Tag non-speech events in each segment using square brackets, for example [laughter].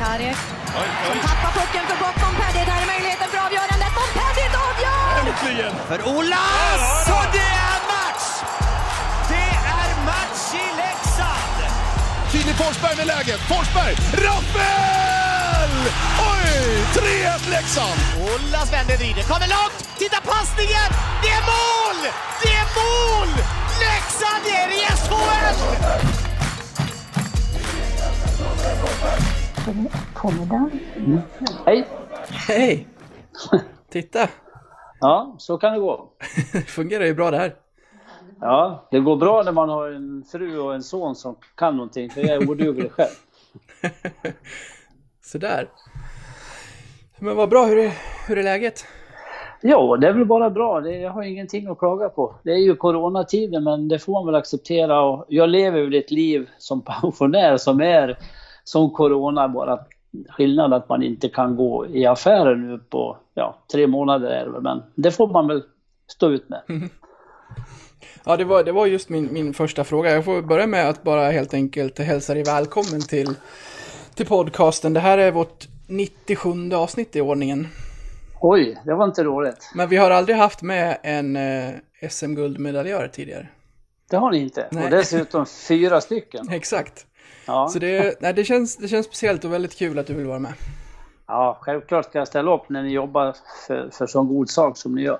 Karek som tappar pucken för bort Montpellier. Där är möjligheten för avgörandet. Montpellier avgör! Äntligen! För Olas! Och det är match! Det är match i Leksand! Filip Forsberg med läget. Forsberg! Rappel! Oj! 3-1 Leksand! Olas vänder, vrider, kommer långt! Titta passningen! Det är mål! Det är mål! Leksand är i SHL! Formiddag. Hej! Hej! [laughs] Titta! Ja, så kan det gå. Det [laughs] fungerar ju bra det här. Ja, det går bra när man har en fru och en son som kan någonting, för jag är oduglig själv. [laughs] Sådär. Men vad bra, hur är, hur är läget? Ja, det är väl bara bra. Det, jag har ingenting att klaga på. Det är ju coronatider, men det får man väl acceptera. Och jag lever väl ett liv som pensionär som är som corona, bara skillnad att man inte kan gå i affärer nu på ja, tre månader är det väl, men det får man väl stå ut med. [laughs] Ja, det var, det var just min, min första fråga. Jag får börja med att bara helt enkelt hälsa dig välkommen till, till podcasten. Det här är vårt 97 avsnitt i ordningen. Oj, det var inte roligt. Men vi har aldrig haft med en eh, SM-guldmedaljör tidigare. Det har ni inte. Nej. Och dessutom fyra stycken. [laughs] Exakt. Ja. Så det, nej, det, känns, det känns speciellt och väldigt kul att du vill vara med. ja, självklart ska jag ställa upp när ni jobbar för, för sån god sak som ni gör.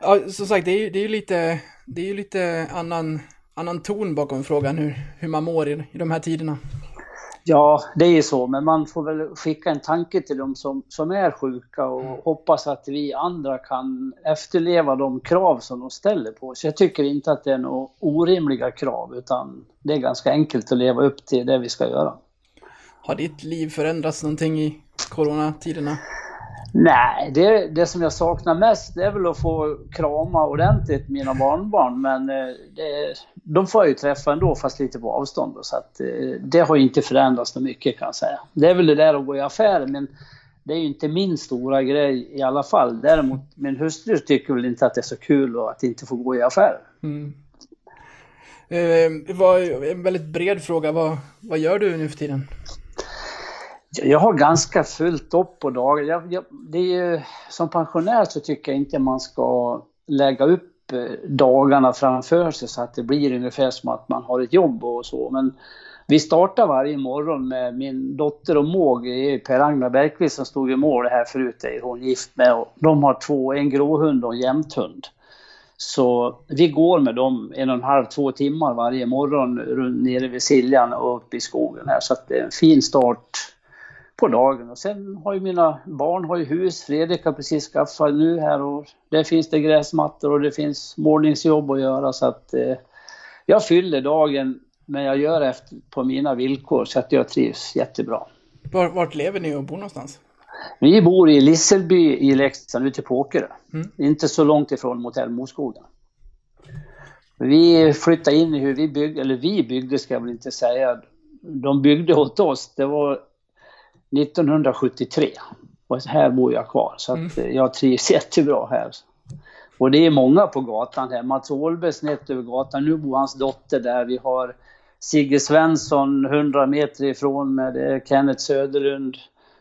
Ja, som sagt, det är ju, det är lite, det är lite annan, annan ton bakom frågan hur, hur man mår i, i de här tiderna. Ja, det är ju så, men man får väl skicka en tanke till dem som, som är sjuka och hoppas att vi andra kan efterleva de krav som de ställer på oss. Jag tycker inte att det är några orimliga krav, utan det är ganska enkelt att leva upp till det vi ska göra. Har ditt liv förändrats någonting i coronatiderna? Nej, det, det som jag saknar mest det är väl att få krama ordentligt mina barnbarn. Men eh, det, de får jag ju träffa ändå, fast lite på avstånd. då, Så att, eh, det har ju inte förändrats så mycket kan jag säga. Det är väl det där att gå i affärer, men det är ju inte min stora grej i alla fall. Däremot min hustru tycker väl inte att det är så kul att inte få gå i affärer. Eh, det var en väldigt bred fråga. Vad, vad gör du nu för tiden? Jag har ganska fullt upp på dagen. Jag, jag, det är ju, som pensionär så tycker jag inte man ska lägga upp eh, dagarna framför sig så att det blir ungefär som att man har ett jobb och så. Men vi startar varje morgon med min dotter och Måg, det är Per-Agnar Bergqvist som stod i mål här förut, det är hon gift med. Och de har två, en gråhund och en jämthund. Så vi går med dem en och en halv, två timmar varje morgon nere vid Siljan och upp i skogen här. Så att det är en fin start på dagen. Och sen har ju mina barn har ju hus. Fredrik har precis skaffat nu här och där finns det gräsmattor och det finns målningsjobb att göra så att eh, jag fyller dagen men jag gör efter på mina villkor så att jag trivs jättebra. Var, vart lever ni och bor någonstans? Vi bor i Lisselby i Leksand ute på Åkerö. Inte så långt ifrån Motell Moskogen. Vi flyttade in i hur vi byggde, eller vi byggde ska jag väl inte säga. De byggde åt oss. Det var 1973. Och här bor jag kvar så att eh, jag trivs [laughs] jättebra här. Och det är många på gatan här. Mats Åhlberg snett över gatan. Nu bor hans dotter där. Vi har Sigge Svensson 100 meter ifrån med det är Kenneth Söderlund,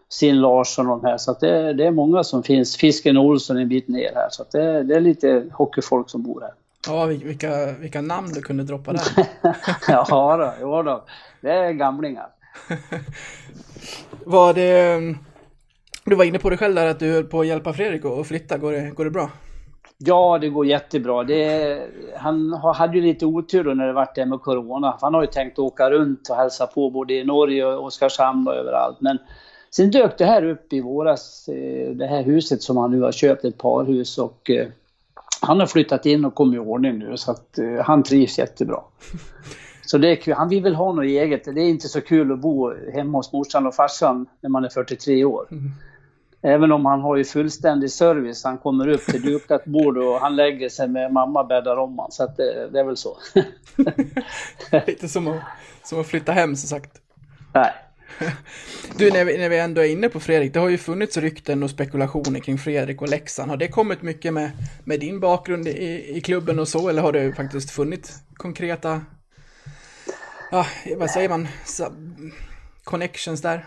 Sin Larsson och de här. Så att det, det är många som finns. Fisken Olsson en bit ner här. Så att det, det är lite hockeyfolk som bor här. Ja, vil- vilka, vilka namn du kunde droppa där. [laughs] ja, då, jo då. det är gamlingar. [laughs] Var det... Du var inne på det själv där att du höll på att hjälpa Fredrik att flytta. Går det, går det bra? Ja, det går jättebra. Det, han hade ju lite otur då när det vart det med Corona. Han har ju tänkt åka runt och hälsa på både i Norge och Oskarshamn och överallt. Men sen dök det här upp i våras, eh, det här huset som han nu har köpt, ett parhus. Och eh, han har flyttat in och kommit i ordning nu så att eh, han trivs jättebra. [laughs] Så det är kul. Han vill väl ha något eget. Det är inte så kul att bo hemma hos morsan och farsan när man är 43 år. Även om han har ju fullständig service. Han kommer upp till dukat bord och han lägger sig med mamma bäddar om han. Så att det, det är väl så. [laughs] Lite som att, som att flytta hem som sagt. Nej. [laughs] Du, när vi, när vi ändå är inne på Fredrik, det har ju funnits rykten och spekulationer kring Fredrik och Leksand. Har det kommit mycket med, med din bakgrund i, i klubben och så, eller har det faktiskt funnits konkreta, ja, vad säger man, connections där?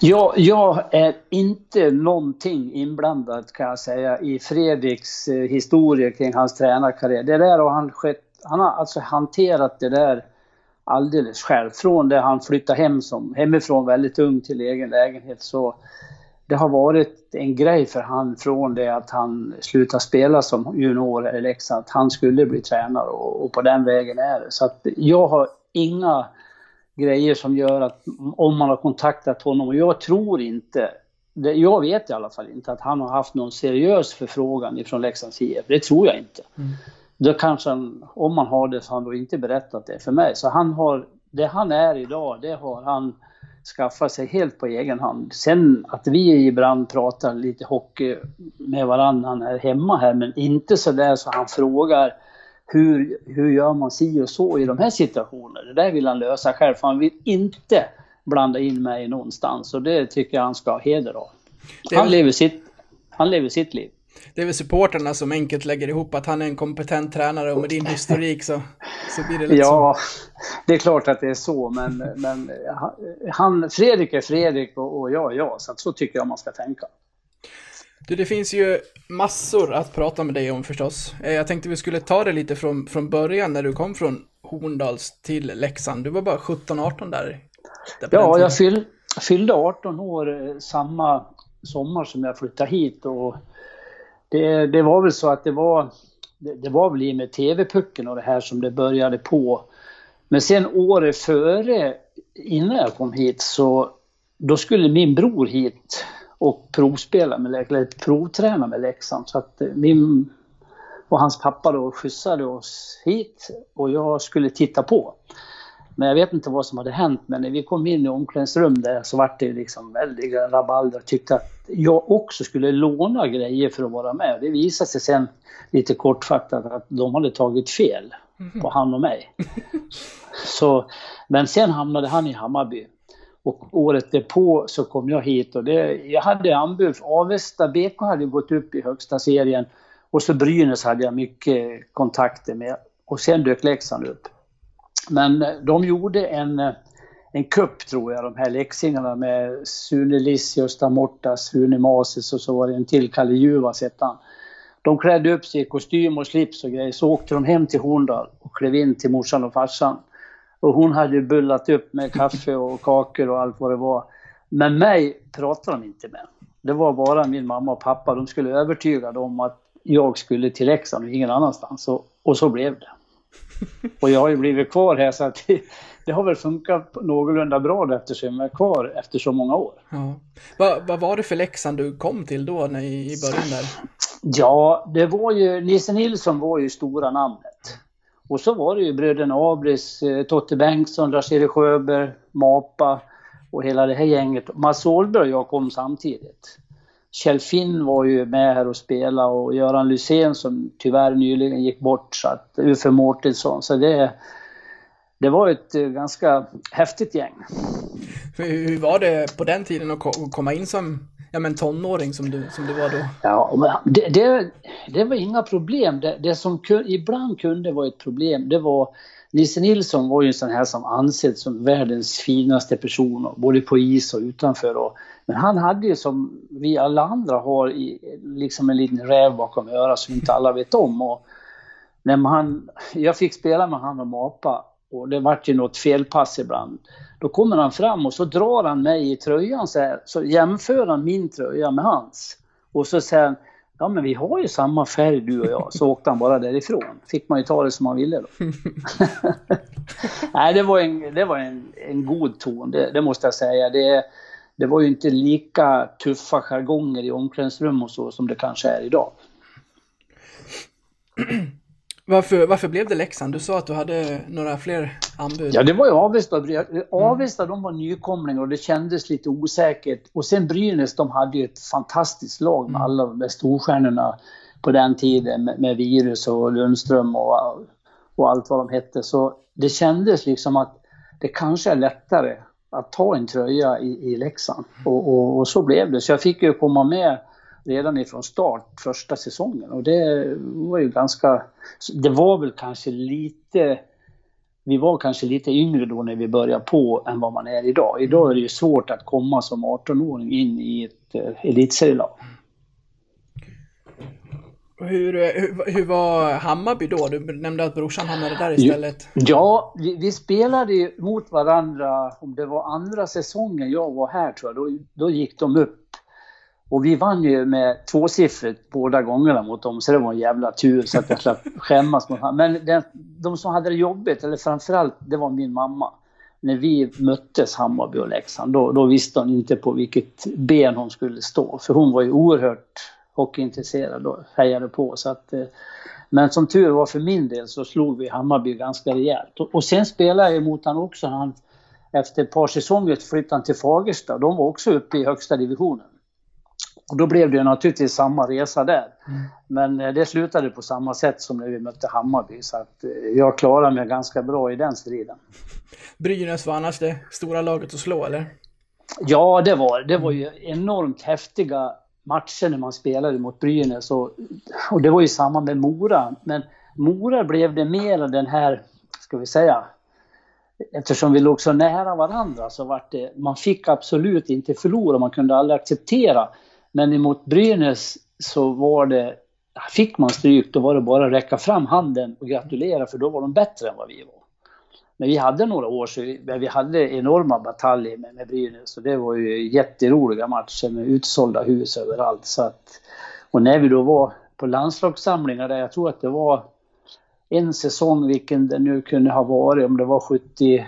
Ja, jag är inte någonting inblandad kan jag säga i Fredriks eh, historia kring hans tränarkarriär. Det där har han skett, han har alltså hanterat det där alldeles själv. Från det han flyttade hem som, hemifrån väldigt ung till egen lägenhet så det har varit en grej för han från det att han slutade spela som junior i Leksand, att han skulle bli tränare och, och, på den vägen är det. Så att jag har inga grejer som gör att om man har kontaktat honom, och jag tror inte, det, jag vet i alla fall inte att han har haft någon seriös förfrågan ifrån Leksands IF, det tror jag inte. Mm. Då kanske han, om man har det så har han då inte berättat det för mig. Så han har, det han är idag, det har han skaffa sig helt på egen hand. Sen att vi ibland pratar lite hockey med varandra när han är hemma här, men inte så där så han frågar hur, hur gör man si och så i de här situationerna? Det där vill han lösa själv, för han vill inte blanda in mig någonstans och det tycker jag han ska ha heder av. Han, lever sitt, han lever sitt liv det är väl supporterna som enkelt lägger ihop att han är en kompetent tränare och med din historik så, så blir det lite Ja, så. det är klart att det är så, men, men han, Fredrik är Fredrik och, och jag är jag, så att så tycker jag man ska tänka. Du, det finns ju massor att prata med dig om förstås. Eh, jag tänkte vi skulle ta det lite från, från början när du kom från Horndals till Leksand. Du var bara 17-18 där. där ja, jag fyll, fyllde 18 år eh, samma sommar som jag flyttade hit och det, det var väl så att det var, det, det var väl i med TV-pucken och det här som det började på. Men sen året före, innan jag kom hit, så då skulle min bror hit och provspela med eller provträna med Leksand. Så att min och hans pappa då skjutsade oss hit och jag skulle titta på. Men jag vet inte vad som hade hänt, men när vi kom in i omklädningsrum där så vart det liksom väldiga rabalder. Tyckte att jag också skulle låna grejer för att vara med. Det visade sig sen lite kortfattat att de hade tagit fel på han och mig. [laughs] Så, men sen hamnade han i Hammarby. Och året därpå så kom jag hit och det, jag hade anbud. Avesta BK hade gått upp i högsta serien och så Brynäs hade jag mycket kontakter med. Och sen dök Leksand upp. Men eh, de gjorde en, eh, en kupp tror jag, de här leksingarna med Sune Lissi, Gösta Mortas, Sune Masis och så var det en till, Kalle Juvas hette han. De klädde upp sig i kostym och slips och grejer, så åkte de hem till Horndal och klev in till morsan och farsan. Och hon hade ju bullat upp med kaffe och kakor och allt vad det var. Men mig pratade de inte med. Det var bara min mamma och pappa. De skulle övertyga dem att jag skulle till Leksand och ingen annanstans. Och, och så blev det. [laughs] Och jag har ju blivit kvar här så att det, det har väl funkat någorlunda bra eftersom jag är kvar efter så många år. Ja. Vad, vad var det för Leksand du kom till då när, i början där? Ja, det var ju, Nisse Nilsson var ju stora namnet. Och så var det ju bröderna Abris, eh, Totte Bengtsson, Lars-Erik Sjöberg, Mapa och hela det här gänget. Mats Åhlberg och jag kom samtidigt. Kjell Finn var ju med här och spelade och Göran Lysén som tyvärr nyligen gick bort, så att Uffe Mårtensson. Så det, det var ett eh, ganska häftigt gäng. Hur var det på den tiden att komma in som ja, men tonåring som du, som du var då? Ja, det, det, det var inga problem. Det, det som ibland kunde vara ett problem, det var Nisse Nilsson var ju en sån här som ansedd som världens finaste person, både på is och utanför. Och, men han hade ju som vi alla andra har, i, liksom en liten räv bakom örat som inte alla vet om. Och när man, jag fick spela med han och Mapa och det vart ju något felpass ibland. Då kommer han fram och så drar han mig i tröjan så här, så jämför han min tröja med hans. Och så säger han, ja men vi har ju samma färg du och jag. Så åkte han bara därifrån. Fick man ju ta det som man ville då. [laughs] Nej, det var en, det var en, en god ton, det, det måste jag säga. Det, det var ju inte lika tuffa jargonger i omklädningsrum och så som det kanske är idag. Varför, varför blev det Leksand? Du sa att du hade några fler anbud. Ja, det var ju Avesta. Avesta de var nykomlingar och det kändes lite osäkert. Och sen Brynäs, de hade ju ett fantastiskt lag med mm. alla de där storstjärnorna på den tiden med, med Virus och Lundström och, och allt vad de hette. Så det kändes liksom att det kanske är lättare att ta en tröja i, i Leksand. Och, och, och, så blev det. Så jag fick ju komma med redan ifrån start första säsongen och det var ju ganska... Det var väl kanske lite vi var kanske lite yngre då när vi började på än vad man är idag. Idag är det ju svårt att komma som 18-åring in i ett eh, elitserielag. Hur, hur, hur var Hammarby då? Du nämnde att brorsan hamnade där istället. Ja, vi, vi spelade mot varandra, om det var andra säsongen jag var här tror jag, då, då gick de upp. Och vi vann ju med tvåsiffrigt båda gångerna mot dem, så det var en jävla tur så att jag slapp [laughs] skämmas mot Men den, de som hade det jobbigt, eller framförallt, det var min mamma. När vi möttes, Hammarby och Leksand, då, då visste hon inte på vilket ben hon skulle stå. För hon var ju oerhört hockeyintresserad och hejade på. Så att, eh, men som tur var för min del så slog vi Hammarby ganska rejält. Och, och sen spelade jag mot honom också. Han, efter ett par säsonger flyttade han till Fagersta. De var också uppe i högsta divisionen. Och då blev det naturligtvis samma resa där. Mm. Men eh, det slutade på samma sätt som när vi mötte Hammarby. Så att eh, jag klarade mig ganska bra i den striden. [laughs] Brynäs var annars det stora laget att slå, eller? Ja, det var det. var ju enormt häftiga matcher när man spelade mot Brynäs. Och, och det var ju samma med Mora. Men Mora blev det mer den här, ska vi säga, eftersom vi låg så nära varandra så var det, man fick absolut inte förlora, man kunde aldrig acceptera. Men emot Brynäs så var det, fick man stryk då var det bara att räcka fram handen och gratulera för då var de bättre än vad vi var. Men vi hade några år så vi hade enorma bataljer med, med Brynäs och det var ju jätteroliga matcher med utsålda hus överallt. Så att, och när vi då var på landslagssamlingar där, jag tror att det var en säsong, vilken det nu kunde ha varit, om det var 70,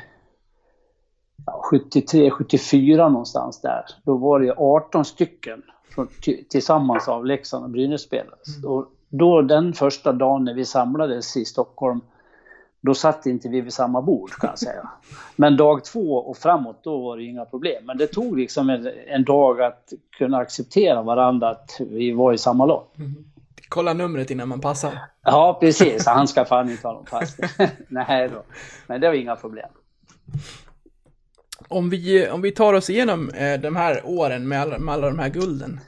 ja, 73, 74 någonstans där. Då var det 18 stycken från, tillsammans av Leksand och Brynäs spelare. Mm. Och då den första dagen när vi samlades i Stockholm då satt inte vi vid samma bord kan jag säga. [laughs] Men dag två och framåt, då var det inga problem. Men det tog liksom en, en dag att kunna acceptera varandra, att vi var i samma lag. Mm. Kolla numret innan man passar. Ja, precis. Han ska fan inte ha någon pass. [laughs] Nej då. Men det var inga problem. Om vi, om vi tar oss igenom eh, de här åren med alla, med alla de här gulden.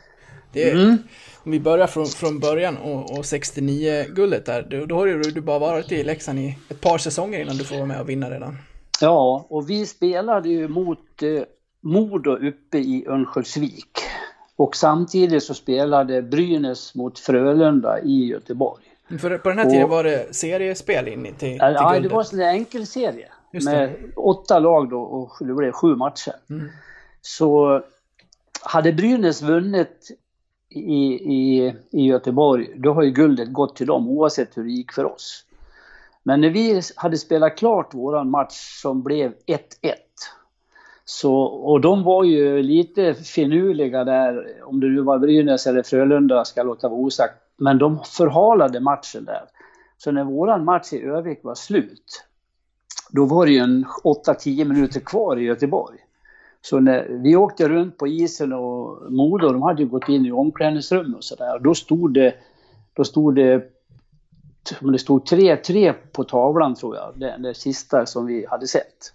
Det, mm. Om vi börjar från, från början och, och 69-guldet där, då, då har du, du bara varit i Leksand i ett par säsonger innan du får vara med och vinna redan. Ja, och vi spelade ju mot eh, Modo uppe i Örnsköldsvik. Och samtidigt så spelade Brynäs mot Frölunda i Göteborg. För på den här tiden och, var det seriespel in till, till Ja, guldet. det var en enkel serie. Med åtta lag då och det blev sju matcher. Mm. Så hade Brynäs vunnit i, i, i Göteborg, då har ju guldet gått till dem oavsett hur det gick för oss. Men när vi hade spelat klart våran match som blev 1-1 så, och de var ju lite finurliga där, om det nu var Brynäs eller Frölunda ska jag låta vara osagt. Men de förhalade matchen där. Så när våran match i Övik var slut, då var det ju en 8-10 minuter kvar i Göteborg. Så när vi åkte runt på isen och Modo, de hade ju gått in i omklädningsrum och sådär. Då stod det, då stod det, det stod 3-3 på tavlan tror jag, det, det sista som vi hade sett.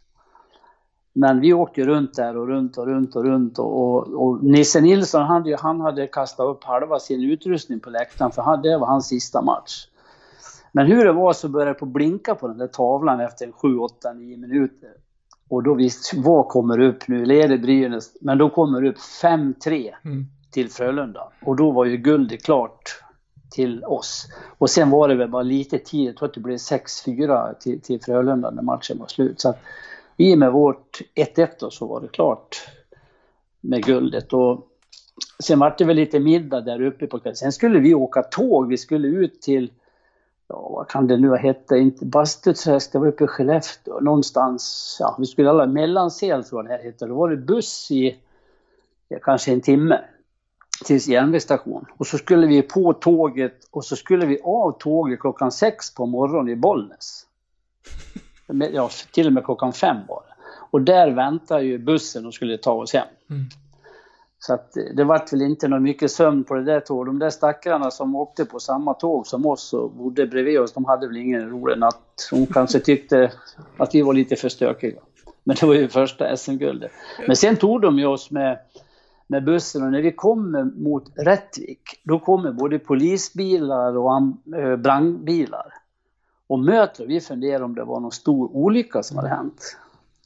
Men vi åkte runt där och runt och runt och runt och, och, och Nisse Nilsson han, han hade kastat upp halva sin utrustning på läktaren för han, det var hans sista match. Men hur det var så började det på blinka på den där tavlan efter 7, 8, 9 minuter. Och då visst, vad kommer upp nu? Leder Brynäs, men då kommer det upp 5-3 mm. till Frölunda. Och då var ju guldet klart till oss. Och sen var det väl bara lite tid, jag tror att det blev 6-4 till, till Frölunda när matchen var slut. Så att i och med vårt 1-1 så var det klart med guldet. Och sen var det väl lite middag där uppe på kvällen. Sen skulle vi åka tåg, vi skulle ut till ja, vad kan det nu ha hette, inte Bastuträsk, det var uppe i Skellefteå någonstans. Ja, vi skulle alla Mellansel tror jag det här hette. Då var det buss i ja, kanske en timme till järnvägsstation. Och så skulle vi på tåget och så skulle vi av tåget klockan sex på morgonen i Bollnäs. [laughs] Ja, till och med klockan fem var det. Och där väntade ju bussen och skulle ta oss hem. Mm. Så att det vart väl inte något mycket sömn på det där tåget. De där stackarna som åkte på samma tåg som oss och bodde bredvid oss, de hade väl ingen rolig natt. De kanske tyckte att vi var lite för stökiga. Men det var ju första SM-guldet. Men sen tog de ju oss med, med bussen och när vi kom mot Rättvik, då kommer både polisbilar och eh, brandbilar. Och Mötler, vi funderade om det var någon stor olycka som hade hänt.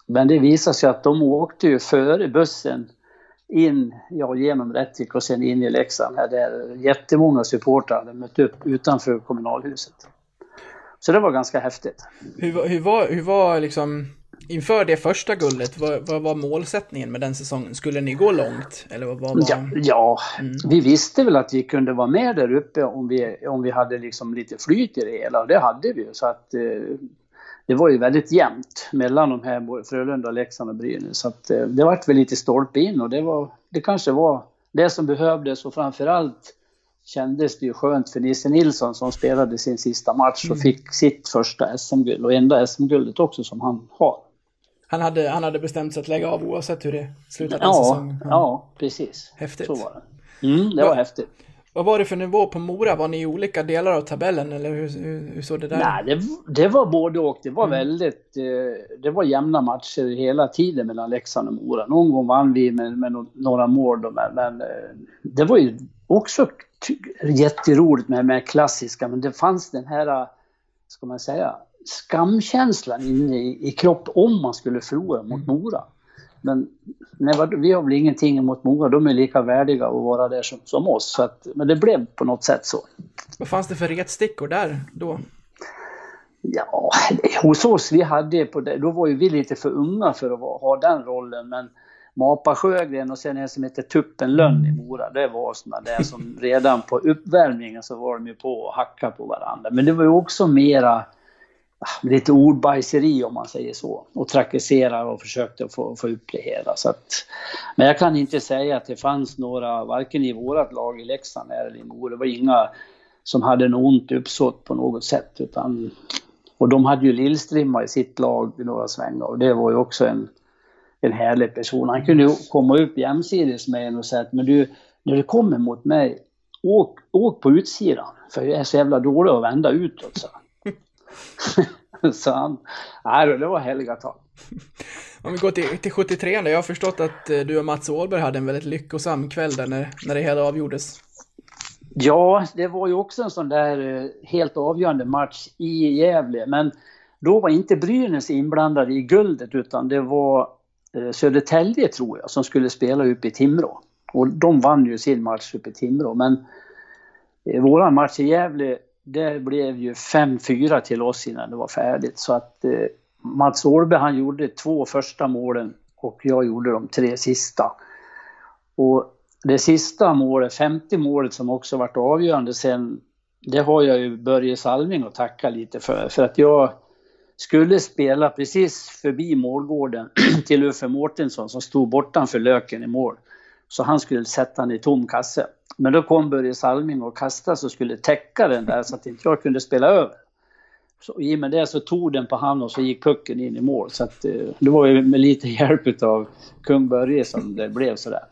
Men det visade sig att de åkte ju före bussen in, ja genom Rättvik och sen in i Leksand här där jättemånga supportrar hade mött upp utanför kommunalhuset. Så det var ganska häftigt. Hur, hur, var, hur var liksom inför det första guldet, vad, vad var målsättningen med den säsongen? Skulle ni gå långt? Eller vad var... Ja, ja mm. vi visste väl att vi kunde vara med där uppe om vi, om vi hade liksom lite flyt i det hela. Och det hade vi ju. Så att, eh, det var ju väldigt jämnt mellan de här, Frölunda, Leksand och Brynäs. Så att, eh, det vart väl lite stolpe in och det, var, det kanske var det som behövdes och framförallt kändes det ju skönt för Nisse Nilsson som spelade sin sista match och mm. fick sitt första SM-guld och enda SM-guldet också som han har. Han hade, han hade bestämt sig att lägga av oavsett hur det slutade ja, säsongen. Ja. ja, precis. Häftigt. Så var det. Mm, det var häftigt. Vad var det för nivå på Mora? Var ni i olika delar av tabellen eller hur, hur, hur såg det där Nej, det, det var både och. Det var mm. väldigt... Eh, det var jämna matcher hela tiden mellan Leksand och Mora. Någon gång vann vi med, med några mål då, men, men eh, det var ju också jätteroligt med, med klassiska, men det fanns den här, ska man säga, skamkänslan inne i, i kropp om man skulle förlora mot mm. Mora. Men nej, vi har väl ingenting emot Mora, de är lika värdiga att vara där som, som oss. Så att, men det blev på något sätt så. Vad fanns det för retstickor där då? Ja, hos oss, vi hade på det, då var ju vi lite för unga för att ha den rollen. Men Mapa Sjögren och sen en som heter Tuppen Lönn i Mora. Det var sådana där som [laughs] redan på uppvärmningen så var de ju på att hacka på varandra. Men det var ju också mera Ah, lite ordbajseri om man säger så. Och trakasserade och försökte få, få upp det hela. Så att, men jag kan inte säga att det fanns några, varken i vårt lag i Leksand eller i Mora. Det var inga som hade något ont uppsåt på något sätt. Utan, och de hade ju Lillstrimma i sitt lag i några svängar och det var ju också en en härlig person. Han kunde komma upp jämsides med en och säga att men du, när du kommer mot mig, åk, åk på utsidan. För jag är så jävla dålig att vända utåt, så. [laughs] [laughs] så han, nej det var heliga tal. [laughs] Om vi går till, till 73 jag har förstått att eh, du och Mats Åhlberg hade en väldigt lyckosam kväll där när, när det hela avgjordes. Ja, det var ju också en sån där eh, helt avgörande match i Gävle, men då var inte Brynäs inblandade i guldet utan det var Eh, Södertälje tror jag, som skulle spela uppe i Timrå. Och de vann ju sin match uppe i Timrå. Men våran match i Gävle, det blev ju 5-4 till oss innan det var färdigt. Så att eh, Mats Ålberg han gjorde två första målen och jag gjorde de tre sista. Och det sista målet, 50 målet som också varit avgörande sen, det har jag ju Börje Salming att tacka lite för. För att jag skulle spela precis förbi målgården [clears throat] till Uffe Mårtensson som stod bortanför Löken i mål. Så han skulle sätta den i tom kasse. Men då kom Börje Salming och kastade och skulle täcka den där så att inte jag kunde spela över. Så i och med det så tog den på hand och så gick pucken in i mål. Så att, eh, det var ju med lite hjälp av kung Börje som det blev sådär.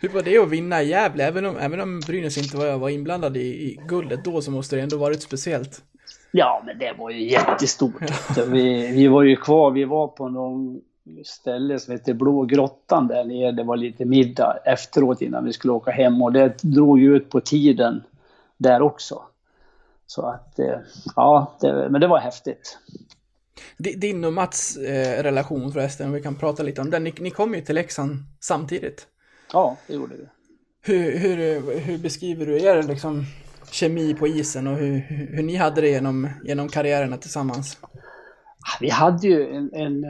Hur var det att vinna i Gävle? Även om, även om Brynäs inte var, var inblandad i, i guldet då så måste det ändå varit speciellt. Ja, men det var ju jättestort. vi, vi var ju kvar, vi var på någon ställe som heter Blå grottan där nere. Det var lite middag efteråt innan vi skulle åka hem och det drog ju ut på tiden där också. Så att, eh, ja, det, men det var häftigt. Din och Mats eh, relation förresten, vi kan prata lite om den. Ni, ni kom ju till Leksand samtidigt. Ja, det gjorde vi. Hur, hur, hur beskriver du er liksom, kemi på isen och hur, hur ni hade det genom, genom karriärerna tillsammans? Vi hade ju en, en,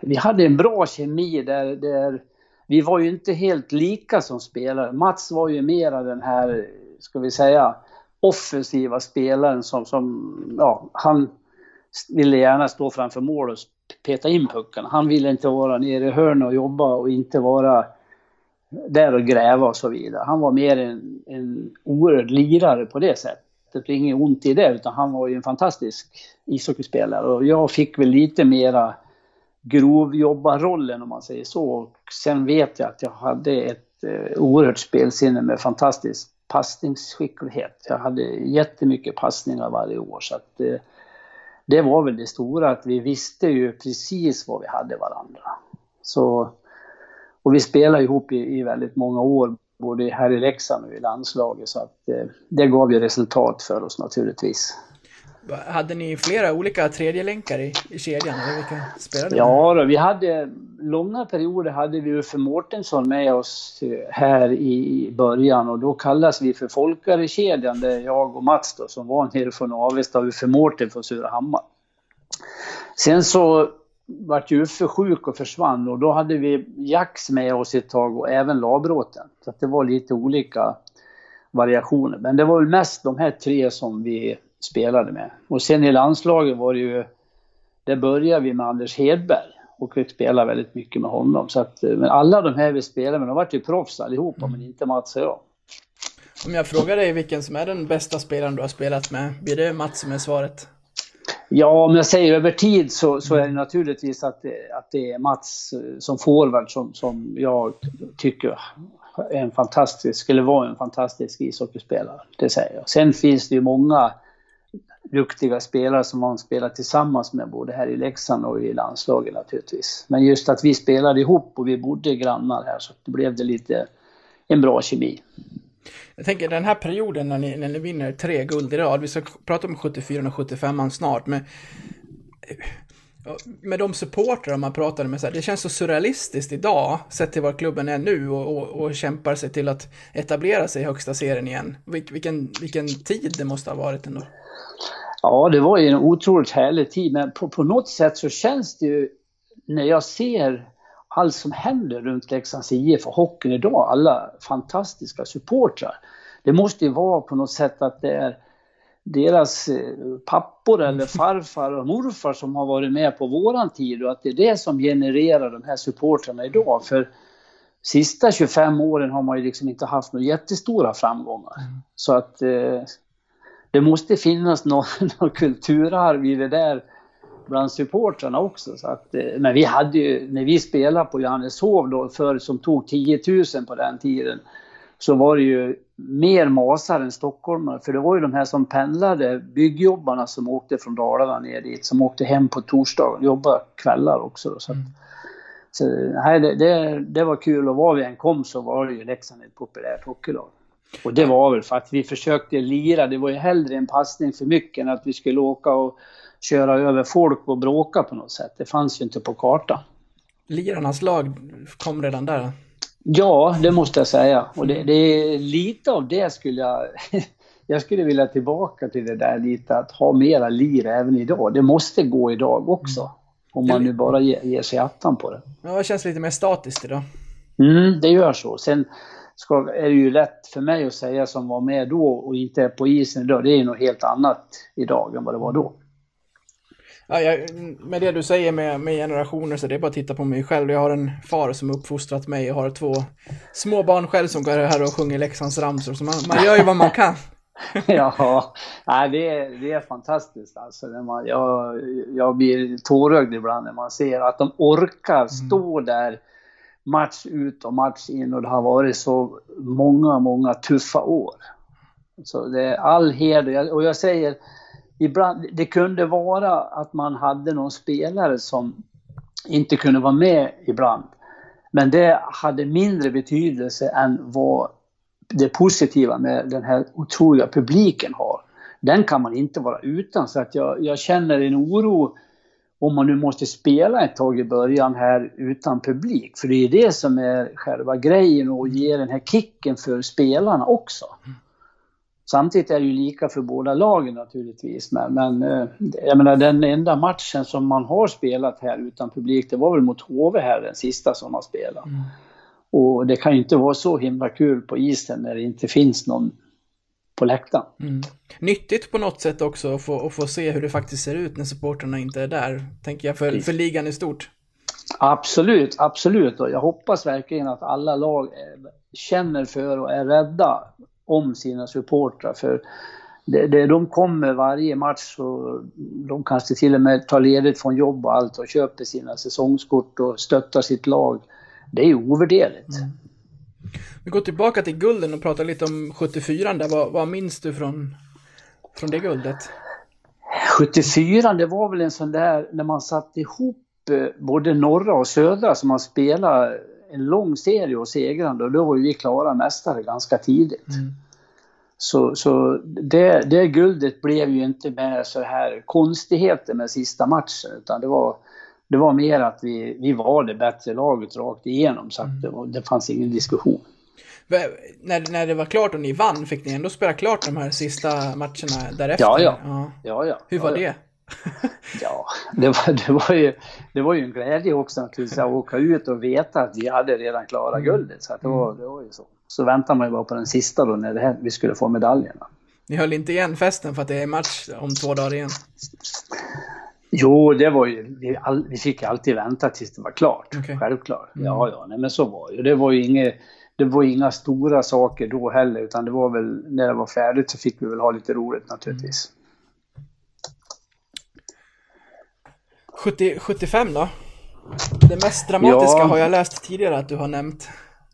vi hade en bra kemi där, där vi var ju inte helt lika som spelare. Mats var ju mera den här, ska vi säga, offensiva spelaren som, som ja, han ville gärna stå framför mål och peta in puckarna. Han ville inte vara nere i hörnet och jobba och inte vara där och gräva och så vidare. Han var mer en, en oerhörd lirare på det sättet. Det är inget ont i det, utan han var ju en fantastisk ishockeyspelare. Och jag fick väl lite mera grovjobbarrollen om man säger så. Och sen vet jag att jag hade ett eh, oerhört spelsinne med fantastisk passningsskicklighet. Jag hade jättemycket passningar varje år. Så att, eh, det var väl det stora, att vi visste ju precis vad vi hade varandra. Så och vi spelade ihop i, i väldigt många år, både här i Leksand och i landslaget, så att eh, det gav ju resultat för oss naturligtvis. Hade ni flera olika tredjelänkar i, i kedjan? Eller vilka spelade ni? Ja, då, vi hade långa perioder hade vi Uffe Mårtensson med oss här i början och då kallas vi för Folkare-kedjan är jag och Mats då, som var nere från Avesta och Uffe Mårten från Surahammar. Sen så vart ju Uffe sjuk och försvann och då hade vi Jax med oss ett tag och även Labråten. Så att det var lite olika variationer. Men det var väl mest de här tre som vi spelade med. Och sen i landslaget var det ju, där började vi med Anders Hedberg och vi spelade väldigt mycket med honom. Så att, men alla de här vi spelade med, de vart ju proffs allihopa, men inte Mats och jag. Om jag frågar dig vilken som är den bästa spelaren du har spelat med, blir det Mats som är svaret? Ja, om jag säger över tid så, så är det naturligtvis att det, att det är Mats som forward som, som jag tycker är en fantastisk, eller var en fantastisk ishockeyspelare. Det säger jag. Sen finns det ju många duktiga spelare som man spelar tillsammans med både här i Leksand och i landslaget naturligtvis. Men just att vi spelade ihop och vi bodde grannar här så det blev det lite en bra kemi. Jag tänker den här perioden när ni, när ni vinner tre guld i rad, vi ska prata om 74 och 75 snart, men med de supportrar man pratade med, så här, det känns så surrealistiskt idag, sett till var klubben är nu och, och, och kämpar sig till att etablera sig i högsta serien igen. Vil, vilken, vilken tid det måste ha varit ändå. Ja, det var ju en otroligt härlig tid, men på, på något sätt så känns det ju, när jag ser allt som händer runt Leksands IF och hockeyn idag, alla fantastiska supportrar. Det måste ju vara på något sätt att det är deras eh, pappor eller farfar och morfar som har varit med på våran tid och att det är det som genererar de här supportrarna idag. För sista 25 åren har man ju liksom inte haft några jättestora framgångar. Mm. Så att eh, det måste finnas någon, [laughs] någon kulturarv i det där bland supportrarna också. Så att, eh, men vi hade ju, när vi spelade på Johanneshov då, för, som tog 10 000 på den tiden, så var det ju mer masar än stockholmare. För det var ju de här som pendlade, byggjobbarna som åkte från Dalarna ner dit, som åkte hem på torsdagen, jobbade kvällar också. Då, så mm. så, nej, det, det, det, var kul och var vi än kom så var det ju Leksand ett populärt hockeylag. Och det var väl för att vi försökte lira, det var ju hellre en passning för mycket än att vi skulle åka och köra över folk och bråka på något sätt. Det fanns ju inte på kartan. Lirarnas lag kom redan där? Ja, det måste jag säga. Och det, det är lite av det skulle jag... [laughs] jag skulle vilja tillbaka till det där lite, att ha mera lir även idag. Det måste gå idag också. Om man nu bara ger, ger sig attan på det. Ja, det känns lite mer statiskt idag. Mm, det gör så. Sen ska, är det ju lätt för mig att säga som var med då och inte är på isen idag. Det är ju något helt annat idag än vad det var då. Ja, jag, med det du säger med, med generationer så det är bara att titta på mig själv. Jag har en far som uppfostrat mig och har två små barn själv som går här och sjunger Leksands ramsor. Så man, man gör ju vad man kan. [laughs] ja, nej, det, är, det är fantastiskt alltså. När man, jag, jag blir tårögd ibland när man ser att de orkar mm. stå där match ut och match in och det har varit så många, många tuffa år. Så det är all heder. Och jag säger, ibland, det kunde vara att man hade någon spelare som inte kunde vara med ibland. Men det hade mindre betydelse än vad det positiva med den här otroliga publiken har. Den kan man inte vara utan, så att jag, jag känner en oro om man nu måste spela ett tag i början här utan publik. För det är det som är själva grejen och ger den här kicken för spelarna också. Mm. Samtidigt är det ju lika för båda lagen naturligtvis. Men, men eh, jag menar den enda matchen som man har spelat här utan publik, det var väl mot HV här den sista som man spelade. Mm. Och det kan ju inte vara så himla kul på isen när det inte finns någon på läktaren. Mm. Nyttigt på något sätt också att få, att få se hur det faktiskt ser ut när supporterna inte är där, tänker jag, för, för ligan i stort. Absolut, absolut. Och jag hoppas verkligen att alla lag känner för och är rädda om sina supportrar. För det, det, de kommer varje match och de kanske till och med tar ledigt från jobb och allt och köper sina säsongskort och stöttar sitt lag. Det är ovärderligt. Mm. Vi går tillbaka till gulden och pratar lite om 74 där. Vad, vad minns du från, från det guldet? 74 det var väl en sån där när man satte ihop eh, både norra och södra som man spelade en lång serie och segrande och då var vi klara mästare ganska tidigt. Mm. Så, så det, det guldet blev ju inte med så här konstigheter med sista matchen utan det var, det var mer att vi, vi var det bättre laget rakt igenom så att det, var, det fanns ingen diskussion. När, när det var klart och ni vann, fick ni ändå spela klart de här sista matcherna därefter? Ja, ja. ja. ja, ja Hur var ja, det? [laughs] Ja, det var, det, var ju, det var ju en glädje också naturligtvis att åka ut och veta att vi hade redan klarat guldet. Så det, var, det var ju så. Så väntar man ju bara på den sista då när här, vi skulle få medaljerna. Ni höll inte igen festen för att det är match om två dagar igen? Jo, det var ju, vi, all, vi fick alltid vänta tills det var klart. Okej. Självklart. Ja, ja, nej, men så var det. Det var ju inget, det var inga stora saker då heller, utan det var väl när det var färdigt så fick vi väl ha lite roligt naturligtvis. 70, 75 då? Det mest dramatiska Ja. har jag läst tidigare att du har nämnt.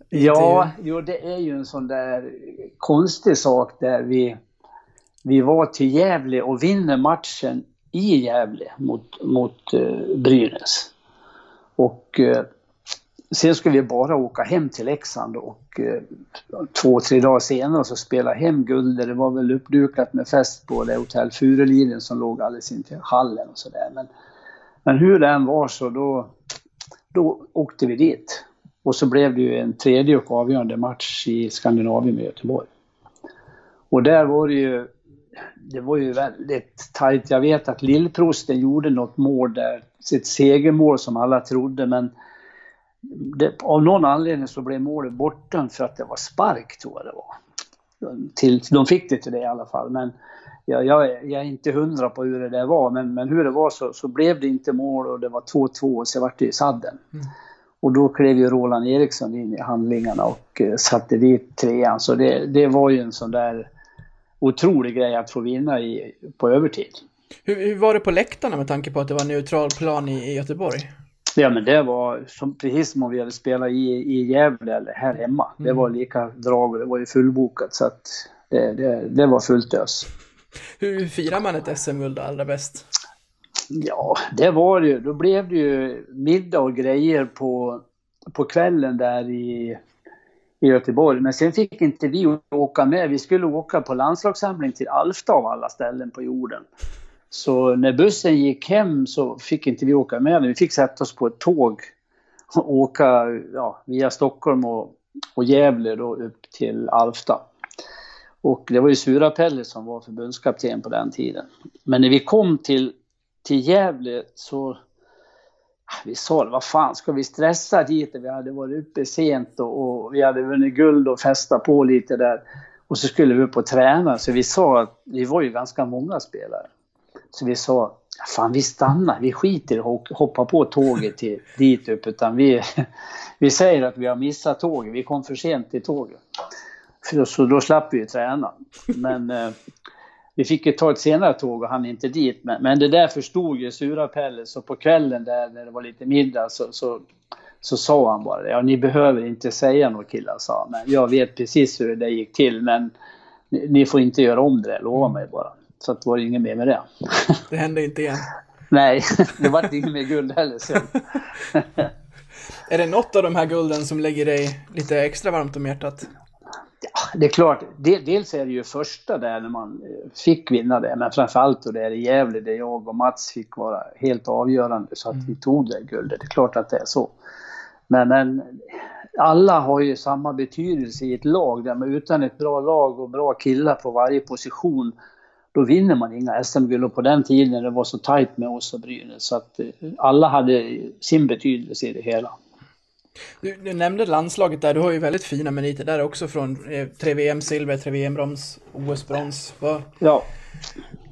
Ja, jo, det är ju en sån där konstig sak där vi, vi var till Gävle och vinner matchen i Gävle mot, mot eh, Brynäs. Och eh, sen ska vi bara åka hem till Leksand och eh, två, tre dagar senare så spela hem guldet. Det var väl uppdukat med fest på det hotell Furuliden som låg alldeles intill hallen och sådär. Men, men hur det än var så då, då åkte vi dit. Och så blev det ju en tredje och avgörande match i Skandinavien med Göteborg. Och där var det ju, det var ju väldigt tajt. Jag vet att Lillprosten gjorde något mål där, sitt segermål som alla trodde, men det, av någon anledning så blev målet bortdömt för att det var spark, tror jag det var. Till, de fick det till det i alla fall, men jag, jag, är- jag är inte hundra på hur det där var, men, men hur det var så, så blev det inte mål och det var 2-2 och så vart det ju sadden. Och då klev ju Roland Eriksson in i handlingarna och eh, satte dit trean. Så det, det var ju en sån där otrolig grej att få vinna i, på övertid. Hur, hur var det på läktarna med tanke på att det var neutral plan i, i Göteborg? Ja men det var som, precis som om vi hade spelat i, i Gävle eller här hemma. Det var lika drag och det var ju fullbokat så att det, det, det var fullt ös. Hur firar man ett SM-guld allra bäst? Ja, det var det ju. Då blev det ju middag och grejer på, på kvällen där i, i Göteborg. Men sen fick inte vi åka med. Vi skulle åka på landslagssamling till Alfta av alla ställen på jorden. Så när bussen gick hem så fick inte vi åka med. Vi fick sätta oss på ett tåg och åka ja, via Stockholm och, och Gävle då upp till Alfta. Och det var ju Sura-Pelle som var förbundskapten på den tiden. Men när vi kom till, till Gävle så ah, vi sa vad fan ska vi stressa dit? Vi hade varit uppe sent och, och vi hade vunnit guld och festat på lite där. Och så skulle vi upp och träna. Så vi sa att vi var ju ganska många spelare. Så vi sa, fan vi stannar, vi skiter i att hoppa på tåget till, dit upp. Utan vi, [laughs] vi säger att vi har missat tåget, vi kom för sent till tåget. För, så då slapp vi ju träna. Men [laughs] eh, vi fick ju ta ett senare tåg och han inte dit. Men, men det där förstod ju Sura-Pelle. Så på kvällen där när det var lite middag så, så, så sa han bara ja ni behöver inte säga något killar, sa han. Men jag vet precis hur det där gick till men ni, ni får inte göra om det, lova mig bara. Så att det var inget mer med det. [laughs] Det hände inte igen. Nej, [laughs] det var inget mer guld heller sen. Är det något av de här gulden som lägger dig lite extra varmt om hjärtat? Det är klart, de- dels är det ju första där när man eh, fick vinna det, men framförallt då det är i Gävle där jag och Mats fick vara helt avgörande så att vi tog det guldet. Det är klart att det är så. Men, men alla har ju samma betydelse i ett lag, där man utan ett bra lag och bra killar på varje position, då vinner man inga SM-guld. Och på den tiden det var så tajt med oss och Brynäs, så att eh, alla hade sin betydelse i det hela. Du, du nämnde landslaget där, du har ju väldigt fina meriter där också från eh, tre VM-silver, tre VM-brons, OS-brons. Vad- Ja,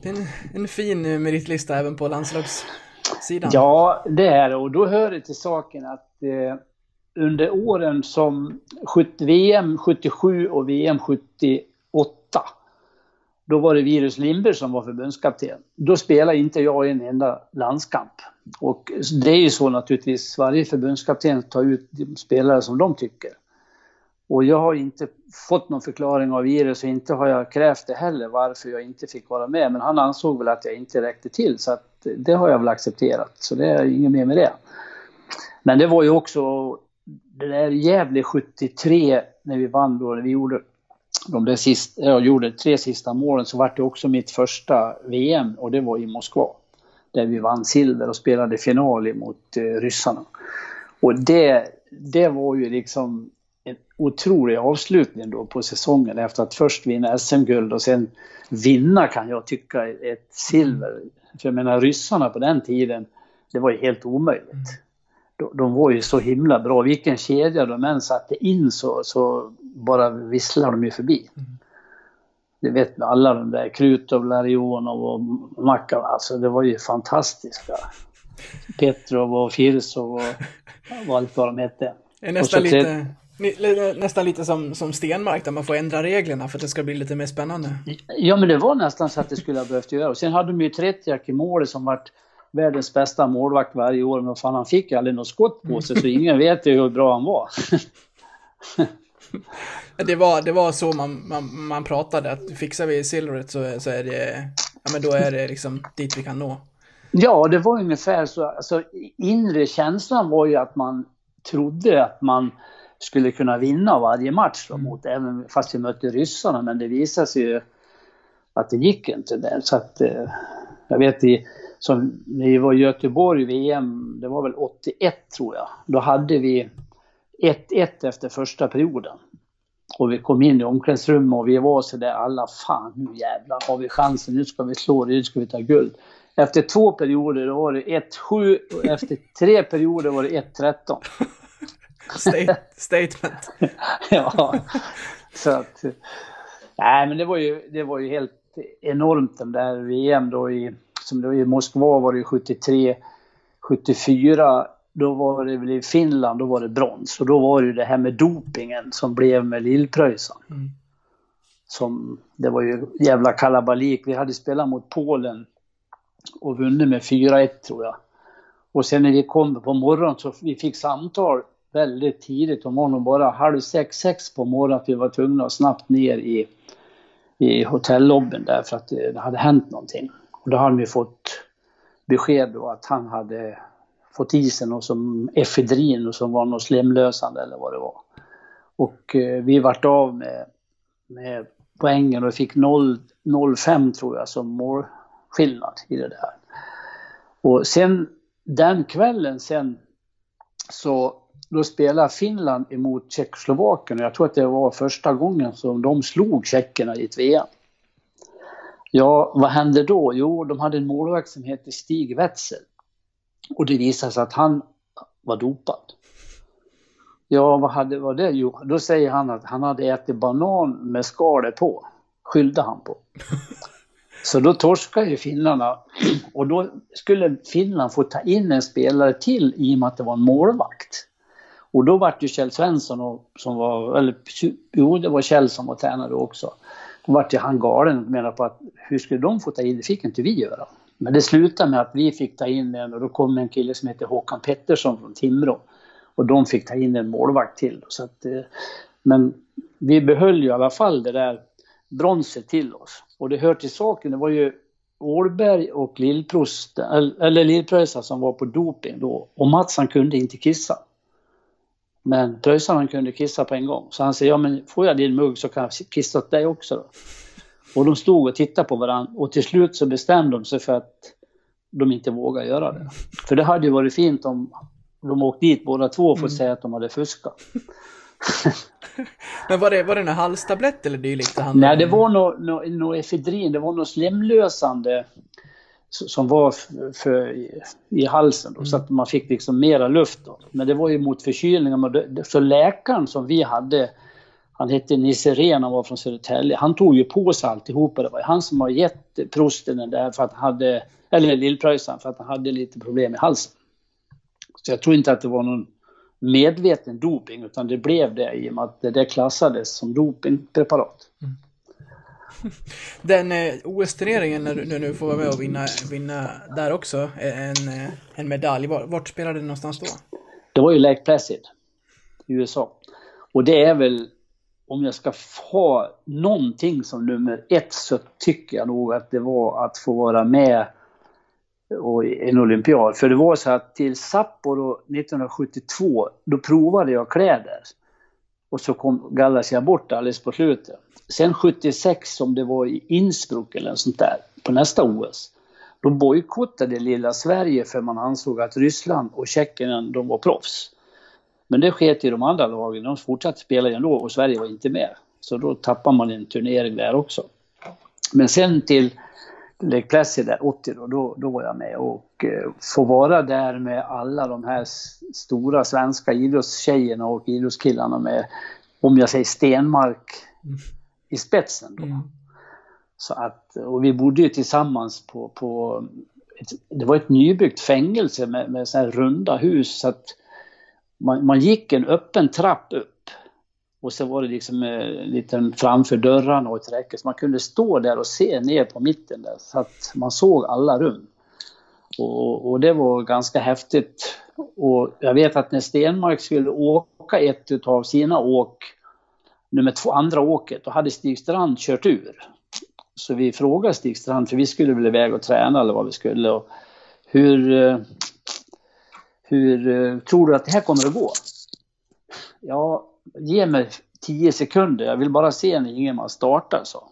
Det är en, en fin eh, meritlista även på landslagssidan. Ja, det är det. Och då hör det till saken att eh, under åren som 70, VM 77 och VM 78, då var det Virus Lindberg som var förbundskapten. Då spelade inte jag en enda landskamp. Och det är ju så naturligtvis, varje förbundskapten tar ut de spelare som de tycker. Och jag har inte fått någon förklaring av Virus och inte har jag krävt det heller varför jag inte fick vara med. Men han ansåg väl att jag inte räckte till så att det har jag väl accepterat. Så det är inget mer med det. Men det var ju också det där Gävle 73 när vi vann då, när vi gjorde de där sista, jag gjorde tre sista målen så var det också mitt första VM och det var i Moskva. Där vi vann silver och spelade final mot eh, ryssarna. Och det, det var ju liksom en otrolig avslutning då på säsongen efter att först vinna SM-guld och sen vinna kan jag tycka ett silver. För jag menar ryssarna på den tiden, det var ju helt omöjligt. Mm. De, var ju så himla bra. Vilken kedja de än satte in så, så bara visslade de ju förbi. Det vet alla de där, Krutov, Larionov och Makar, alltså det var ju fantastiska. Petrov och Firsov och, och allt vad de hette. Det är nästan lite, nästan lite som, som Stenmark där man får ändra reglerna för att det ska bli lite mer spännande. Ja, men det var nästan så att det skulle ha behövt göra. Och sen hade de ju Tretjak i målet som vart världens bästa målvakt varje år. Men fan, han fick ju aldrig något skott på sig så ingen vet ju hur bra han var. [laughs] Det var, det var så man, man, man pratade, att fixar vi silvret så, så är det, ja men då är det liksom dit vi kan nå. Ja, det var ungefär så. Alltså, inre känslan var ju att man trodde att man skulle kunna vinna varje match då, mot, även fast vi mötte ryssarna. Men det visade sig ju att det gick inte där. Så att, eh, jag vet i, som när vi var i Göteborg VM, det var väl 81 tror jag. Då hade vi 1-1 efter första perioden. Och vi kom in i omklädningsrummet och vi var så där alla, fan nu jävlar har vi chansen, nu ska vi slå det, nu ska vi ta guld. Efter två perioder då var det 1-7 och efter tre perioder var det 1-13. State, [laughs] statement. ja, så att... Nej, men det var ju, det var ju helt enormt den där VM då i, som då i Moskva var det ju 73, 74, då var det väl i Finland, då var det brons. Och då var det ju det här med dopingen som blev med Lillpröjsan. Mm. Som, det var ju jävla kalabalik. Vi hade spelat mot Polen och vunnit med 4-1 tror jag. Och sen när vi kom på morgonen så vi fick samtal väldigt tidigt om morgonen, bara halv sex, sex på morgonen att vi var tvungna att snabbt ner i, i hotellobbyn där för att det, det hade hänt någonting. Och då hade vi fått besked då att han hade fått i sig något som efedrin och som var något slemlösande eller vad det var. Och eh, vi vart av med, med poängen och fick 0-5 tror jag som målskillnad i det där. Och sen den kvällen sen så då spelade Finland emot Tjeckoslovakien och jag tror att det var första gången som de slog tjeckerna i ett VM. Ja, vad hände då? Jo, de hade en målvakt som hette Stig Wetzel. Och det visade sig att han var dopad. Ja, vad hade var det? Jo, då säger han att han hade ätit banan med skalet på. Skyllde han på. [laughs] Så då torskade ju finnarna och då skulle Finland få ta in en spelare till i och med att det var en målvakt. Och då var det ju Kjell Svensson och, som var, eller jo det var Kjell som var tränare också. Då vart ju han galen och menade på att hur skulle de få ta in, det fick inte vi göra. Men det slutade med att vi fick ta in en och då kom en kille som heter Håkan Pettersson från Timrå. Och de fick ta in en målvakt till. Så att, eh, men vi behöll ju i alla fall det där bronset till oss. Och det hör till saken, det var ju Ålberg och Lillprost, eller Lillpröjsa som var på doping då. Och Mats han kunde inte kissa. Men Pröjsan han kunde kissa på en gång. Så han säger, ja men får jag din mugg så kan jag kissa åt dig också då. Och de stod och tittade på varandra och till slut så bestämde de sig för att de inte vågade göra det. För det hade ju varit fint om de åkte dit båda två och fått Mm. säga att de hade fuskat. [laughs] Men var det, var det en halstablett eller dylikt det Nej, det var något no, no efedrin, det var något slemlösande som var för, i, halsen då, så att man fick liksom mera luft. Då. Men det var ju mot förkylningar. Så läkaren som vi hade, han hette Nisse Rehn, han var från Södertälje, han tog ju på sig alltihopa. Det var ju han som har gett prosten den där för att han hade, eller Lillpröjsan, för att han hade lite problem i halsen. Så jag tror inte att det var någon medveten doping utan det blev det i och med att det klassades som dopingpreparat. [laughs] Den eh, OS-turneringen när du när du får vara med och vinna, vinna där också, eh, en, eh, en medalj. Var, vart spelade du någonstans då? Det var ju Lake Placid i USA. Och det är väl, om jag ska ha någonting som nummer ett så tycker jag nog att det var att få vara med och i en olympiad. För det var så att till Sapporo 1972, då provade jag kläder. Och så kom Gallasia bort alldeles på slutet. Sen 76, som det var i Innsbruck eller sånt där, på nästa OS, då bojkottade lilla Sverige för man ansåg att Ryssland och Tjeckien, de var proffs. Men det sket i de andra lagen, de fortsatte spela ändå och Sverige var inte med. Så då tappar man en turnering där också. Men sen till Lake Placid där 80 då, då, då var jag med och eh, få vara där med alla de här stora svenska idrottstjejerna och idrottskillarna med, om jag säger Stenmark i spetsen då. Mm. Så att, och vi bodde ju tillsammans på, på ett, det var ett nybyggt fängelse med, med så här runda hus så att man, man gick en öppen trapp upp och så var det liksom en eh, liten framför dörrarna och ett räcke så man kunde stå där och se ner på mitten där så att man såg alla rum. Och, och det var ganska häftigt. Och jag vet att när Stenmark skulle åka ett av sina åk, nummer två, andra åket, då hade Stig Strand kört ur. Så vi frågade Stig Strand, för vi skulle väl iväg och träna eller vad vi skulle. Och hur, eh, hur eh, tror du att det här kommer att gå? Ja, ge mig tio sekunder, jag vill bara se när Ingemar startar, så.